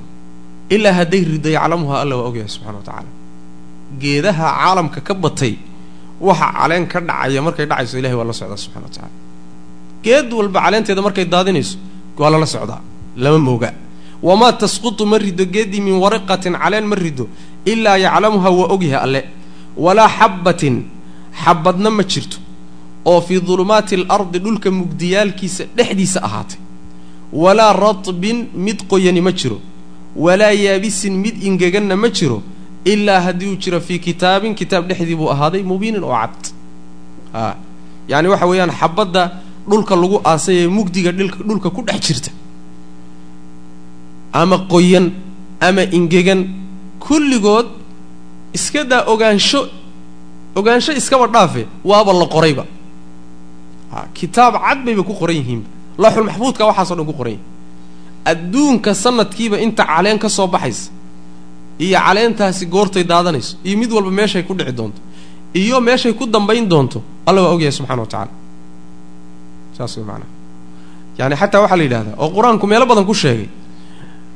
ilaa hadday rido yaclamuhaa alla waa ogyahay subxana wa tacaala. Geedaha caalamka ka batay waxa caleen ka dhacaya markay dhacayso ilahay waa la socdaa subxana wa tacala geed walba caleenteeda markay daadinayso waa lala socdaa lama mooga. Wamaa tasqutu ma rido geeddii min waraqatin caleen ma rido ilaa yaclamuhaa waa ogyahay alle. Walaa xabbatin xabadna ma jirto. Oo fii dulumaati alardi dhulka mugdiyaalkiisa dhexdiisa ahaatay. Walaa ratbin mid qoyani ma jiro walaa yaabisin mid ingeganna ma jiro ilaa haddii uu jiro fii kitaabin kitaab dhexdii buu ahaaday mubiinin oo cad a yacani waxa weeyaan xabadda dhulka lagu aasay ee mugdiga dhulka ku dhex jirta. Ama qoyan ama ingegan kulligood iska daa ogaansho ogaansho iskaba dhaafe waaba la qorayba. A kitaab cad bayba ku qoran yihiinba. Looxul maxfuudka waxaaso dhan ku qoran yihiin adduunka sanadkiiba inta caleen ka soo baxaysa iyo caleentaasi goortay daadanayso iyo mid walba meeshay ku dhici doonto iyo meeshay ku dambayn doonto alla waa ogyahay subxana wa tacaala. Saas way maanaa yaani xataa waxaa la yidhahdaa oo qur'aanku meelo badan ku sheegay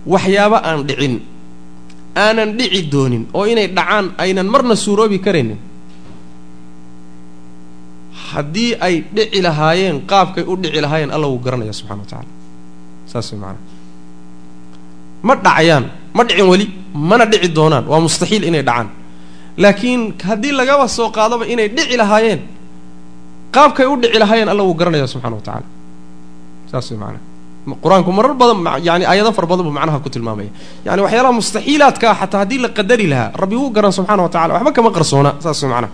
waxyaabo aan dhicin aanan dhici doonin oo inay dhacaan aynan marna suuroobi karaynin. Haddii ay dhici lahaayeen qaabkay u dhici lahaayeen alla wuu garanaya subxana wa tacaala. Saas way maanaa ma dhacayaan ma dhicin weli mana dhici doonaan. Waa mustaxiil inay dhacaan. Laakiin haddii lagaba soo qaadaba inay dhici lahaayeen qaabkay u dhici lahaayeen alla wuu garanaya subxana wa tacaala saas way maanaa qur'aanku marar badan yani aayado fara badan buu macnaha ku tilmaamaya. Yani waxyaalaha mustaxiilaadkaa xataa haddii la qadari lahaa rabbi wuu garan subxana wa tacala waxba kama qarsoona. Saas way macnaha.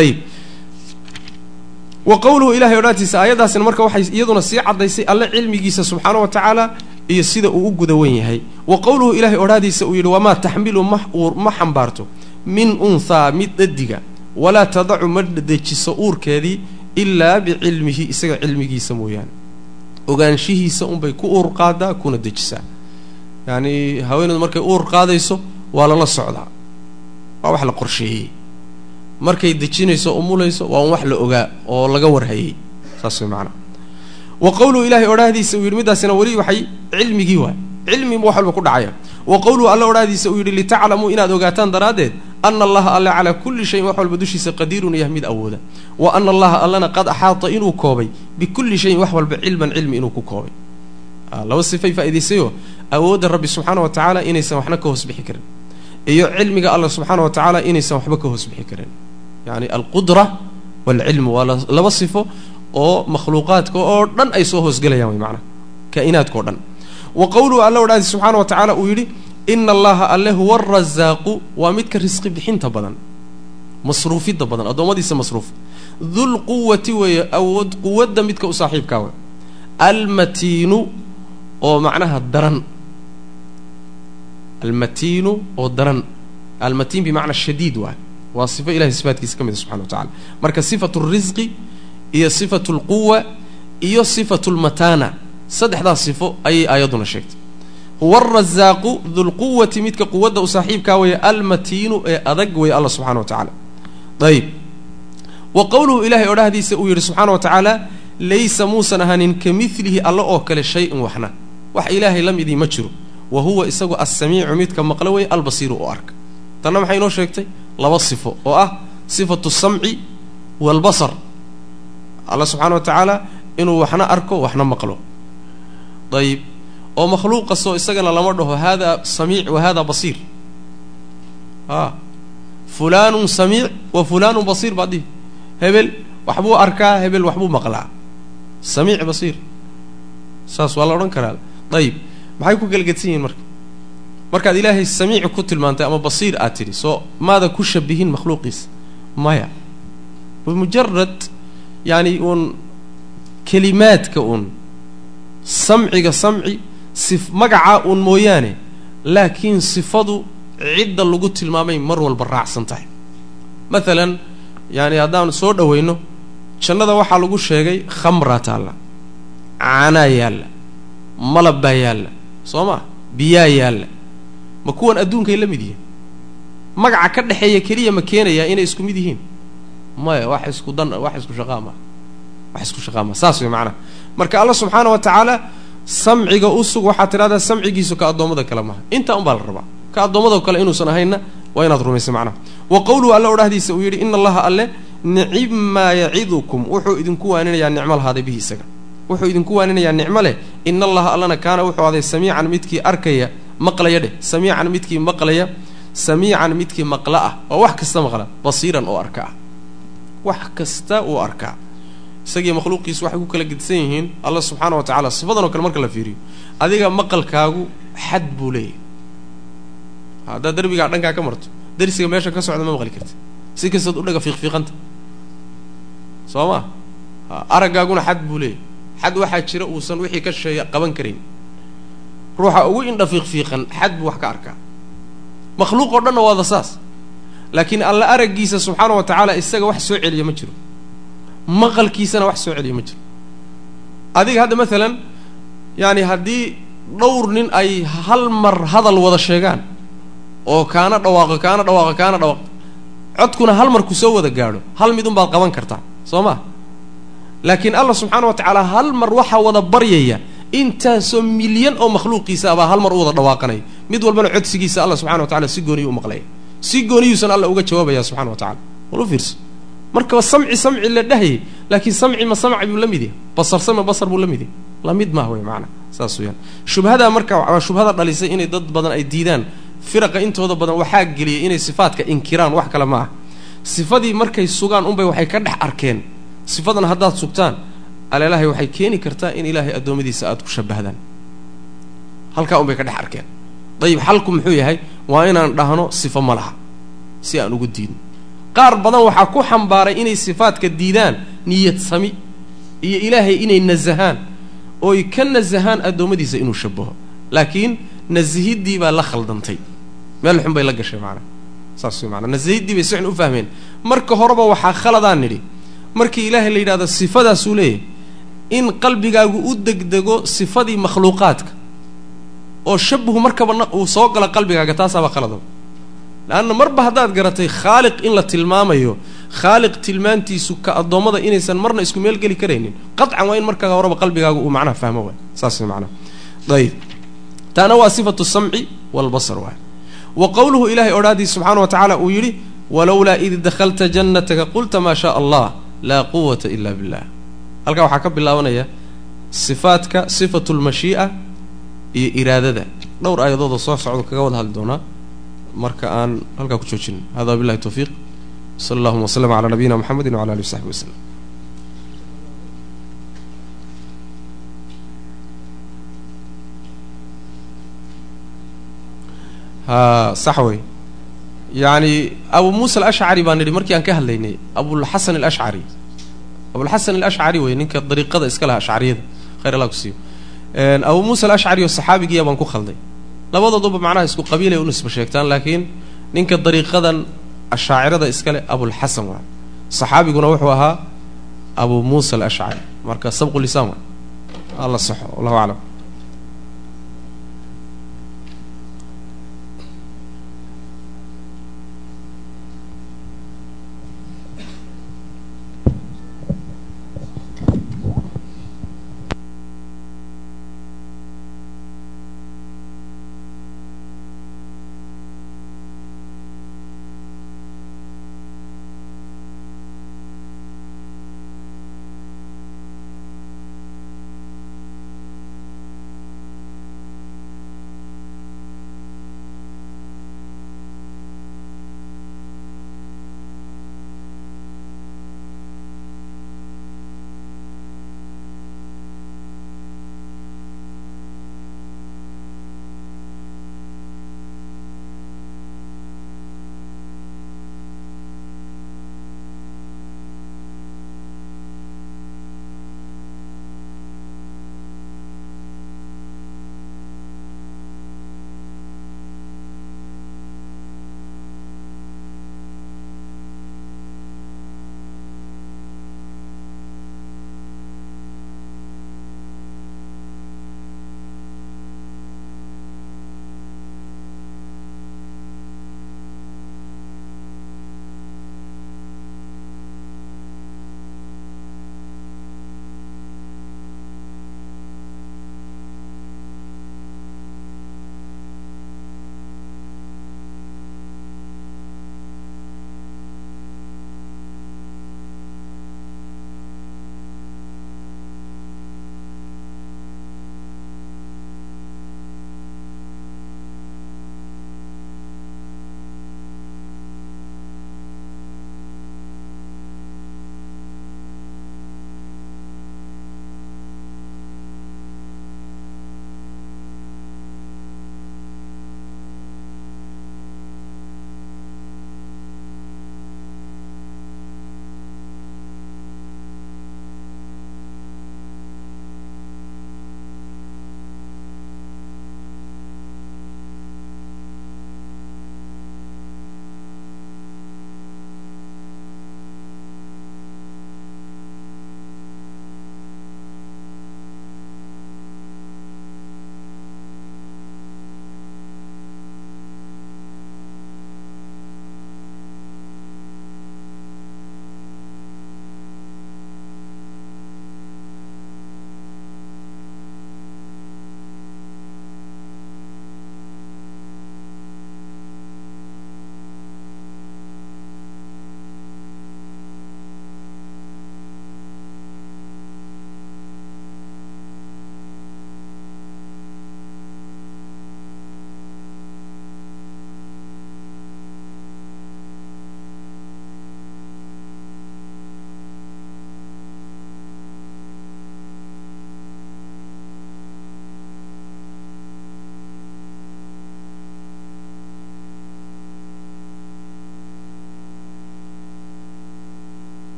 Ayib wa qowluhu ilahay odhaatiisa aayaddaasina marka waxay iyaduna sii caddaysay alle cilmigiisa subxaana wa tacaala iyo sida uu u guda wen yahay. Wa qowluhu ilahay odhaadiisa uu yidhi wamaa taxmilu ma xambaarto min unthaa mid dhadiga walaa tadacu ma dejiso uurkeedii ilaa bicilmihi isaga cilmigiisa mooyaane. Ogaanshihiisa unbay ku uur qaadaa kuna dejisaa. Yacani haweeneedu markay uur qaadayso waa lala socdaa. Waa wax la qorsheeyey. Markay dejinayso umulayso waa un wax la ogaa oo laga warhayey. Saas way macanaa wa qowluhu ilahay odhaahdiisa uu yidhi middaasina weli waxay cilmigii waay. Cilmi wax walba ku dhacaya. Wa qowluhu alla odhaahdiisa uu yidhi litaclamuu inaad ogaataan daraaddeed ana allaha alle calaa kulli shayin wax walba dushiisa qadiirun yah mid awooda. Wa ana allaha allana qad axaata inuu koobay bikulli shayin wax walba cilman cilmi inuu ku koobay. Laba sifay faa'idaysayoo awoodda rabbi subxaana wa tacaala inaysan waxna ka hoos bixi karin. Iyo cilmiga allah subxaana wa tacaala inaysan waxba ka hoos bixi karin. Yacni alqudra waalcilmu waa laba sifo oo makhluuqaadka oo dhan ay soo hoosgelayaan way macnaha kaa'inaadka o dhan. Wa qowluhu alla odhaadi subxaana wa tacaala uu yidhi ina allaha alle huwa arasaaqu waa midka risqi bixinta badan masruufidda badan addoommadiisa masruuf. Dulquwati weeye awood quwadda midka u saaxiibkaa we almatiinu oo macnaha daran. Almatiinu oo daran. Almatiin bimacnaa shadiid waay. Waa sifo ilahay sifaatkiisa ka mid a subxana wa tacala marka sifatu risqi iyo sifatu lquwa iyo sifatu lmatana saddexdaas sifo ayay aayadduna sheegtay. Huwa arasaaqu dulquwati midka quwadda u saaxiibkaa weeye almatiinu ee adag weeye alla subxana wa tacaala ayib wa qowluhu ilahay odhahdiisa uu yidhi subxaana wa tacaala laysa muusan ahaanin ka milihi alla oo kale shay-un waxna. Wax ilaahay la midii ma jiro. Wa huwa isagu assamiicu midka maqlo weeye albasiiru oo arka. Tanna maxay inoo sheegtay? Laba sifo oo ah sifatu samci waalbasar alla subxaana wa tacaala inuu waxna arko waxna maqlo. Ayib oo makhluuq kastoo isagana lama dhaho hada samiic wa hada basiir. A fulaanun samiic wa fulaanun basiir baad dihi hebel waxbuu arkaa hebel waxbuu maqlaa. Samiic basiir. Saas waa la odhan karaa. Ayib maxay ku gelgedsan yihiin marka? Markaad ilaahay samiic ku tilmaantay ama basiir aad tidhi soo maada ku shabihin makhluuqiisa? Maya. Mujarad yaani uun kelimaadka uun samciga samci sif magacaa uun mooyaane laakiin sifadu cidda lagu tilmaamay mar walba raacsan tahay. Maalan yaani haddaan soo dhowayno jannada waxaa lagu sheegay khamraa taalla caanaa yaalla malab baa yaalla soo maa biyaa yaalla. Ma kuwan adduunkay la mid yihiin? Magaca ka dhexeeya keliya ma keenayaa inay isku mid yihiin maya wax isku dan wax isku shaqaa maa wax isku shaqaa maa saas way macnaha marka alla subxaana wa tacaala samciga u sug tidhahdaa samcigiisu ka addoommada kale maaha. Intaa un baa la rabaa. Ka addoommada kale inuusan ahaynna waa inaad rumaysa macnaha wa qowluhu alla odhahdiisa uu yidhi ina allaha alle nicibmaa yacidukum. Wuxuu idinku waaninayaa nicmo lahaaday bihi isaga. Wuxuu idinku waaninayaa nicmo leh. Ina allaha allana kaana wuxuu aday samiican midkii arkaya maqlaya dheh. Samiican midkii maqlaya samiican midkii maqla ah. Oo wax kasta maqla basiiran oo arka ah wax kasta uu arkaa isagii makhluuqiisu waxay ku kala gedisan yihiin alla subxaana wa tacala sifadan oo kale marka la fiiriyo. Adiga maqalkaagu xad buu leeyahay. Haddaad derbigaa dhankaa ka marto darsiga meesha ka socda ma maqli karti si kastood u dhaga fiiqfiiqanta. Soo ma? Araggaaguna xad buu leeyahay. Xad waxaa jira uusan wixii ka sheeya qaban karayn ruuxa ugu indha fiiqfiiqan xad buu wax ka arkaa. Makhluuq oo dhanna waada saas laakiin alla araggiisa subxaana wa tacaala isaga wax soo celiya ma jiro. Maqalkiisana wax soo celiya ma jiro. Adiga hadda maalan yaani haddii dhowr nin ay hal mar hadal wada sheegaan oo kaana dhawaaqo kaana dhawaaqo kaana dhawaaqo codkuna hal mar ku soo wada gaadho hal mid unbaad qaban kartaa soo ma laakiin allah subxaana wa tacaala hal mar waxaa wada baryaya intaasoo milyan oo makhluuqiisa abaa hal mar u wada dhawaaqanaya mid walbana codsigiisa alla subxana wa tacala si gooniyu u maqlaya si gooniyuusan alla uga jawaabaya subxana wa tacala wal u fiirso markaba samci samci la dhahayay laakiin samci ma samci buu la mid yahay basarse ma basar buu la mid yahay la mid maaha wey macanaa saas weyaan shubhadaa marka waa shubhada dhalisay inay dad badan ay diidaan. Firaqa intooda badan waxaa geliyay inay sifaadka inkiraan wax kale ma ah. Sifadii markay sugaan unbay waxay ka dhex arkeen. Sifadan haddaad sugtaan aleelahay waxay keeni kartaa in ilaahay addoommadiisa aada ku shabahdaan halkaa unbay ka dhex arkeen dayib xalku muxuu yahay waa inaan dhahno sifo ma laha si aan ugu diidno qaar badan waxaa ku xambaaray inay sifaadka diidaan niyad sami iyo ilaahay inay nasahaan ooy ka nasahaan addoommadiisa inuu shabaho laakiin nasihiddii baa la khaldantay. Meel xun bay la gashay maanaa saas way maanaa nasihiddii bay si u fahmeen. Marka horeba waxaa khaladaan nidhi. Markii ilaahay la yidhahdo sifadaasuu leeyahay in qalbigaagu u degdego sifadii makhluuqaadka oo shabahu markaba uu soo gala qalbigaaga taasaabaa khaladaba leanna marba haddaad garatay khaaliq in la tilmaamayo khaaliq tilmaantiisu ka addoommada inaysan marna isku meel geli karaynin. Qaطcan waa in markaa horeba qalbigaagu uu macnaha fahmo waay. Saas macnaha. Ayib taana waa sifatu samci walbasar waay. Wa qowluhu ilahay odhaadii subxaana wa tacaala uu yidhi walowlaa id dakhalta jannataka qulta maa shaa allah laa quwata ila billah. Halkaa waxaa ka bilaabanaya sifaadka sifatu lmashii'a iyo iraadada. Dhowr aayadoodoo soo socdo kaga wada hadli doonaa. Marka aan halkaa ku joojin. Hada wabillahi tawfiiq. Sala allahuma waslama calaa nabiyina mxamedi wala alihi wasaxbi waslem ha sax wey yacni abu muusa alashcari baan nidhi markii aan ka hadlaynay abulxasan alashcari abulxasan alashcari wey ninka dariiqada iska laha ashcariyada khayr allah ku siiyo abu muusa alashcari oo saxaabigiya baan ku khalday. Labadooduba macnaha isku qabiilay u nisba sheegtaan laakiin ninka dariiqadan ashaacirada iskale abulxasan waa. Saxaabiguna wuxuu ahaa abu muusa alashcari marka sabqu lisaan waa alla saxo wallahu aclam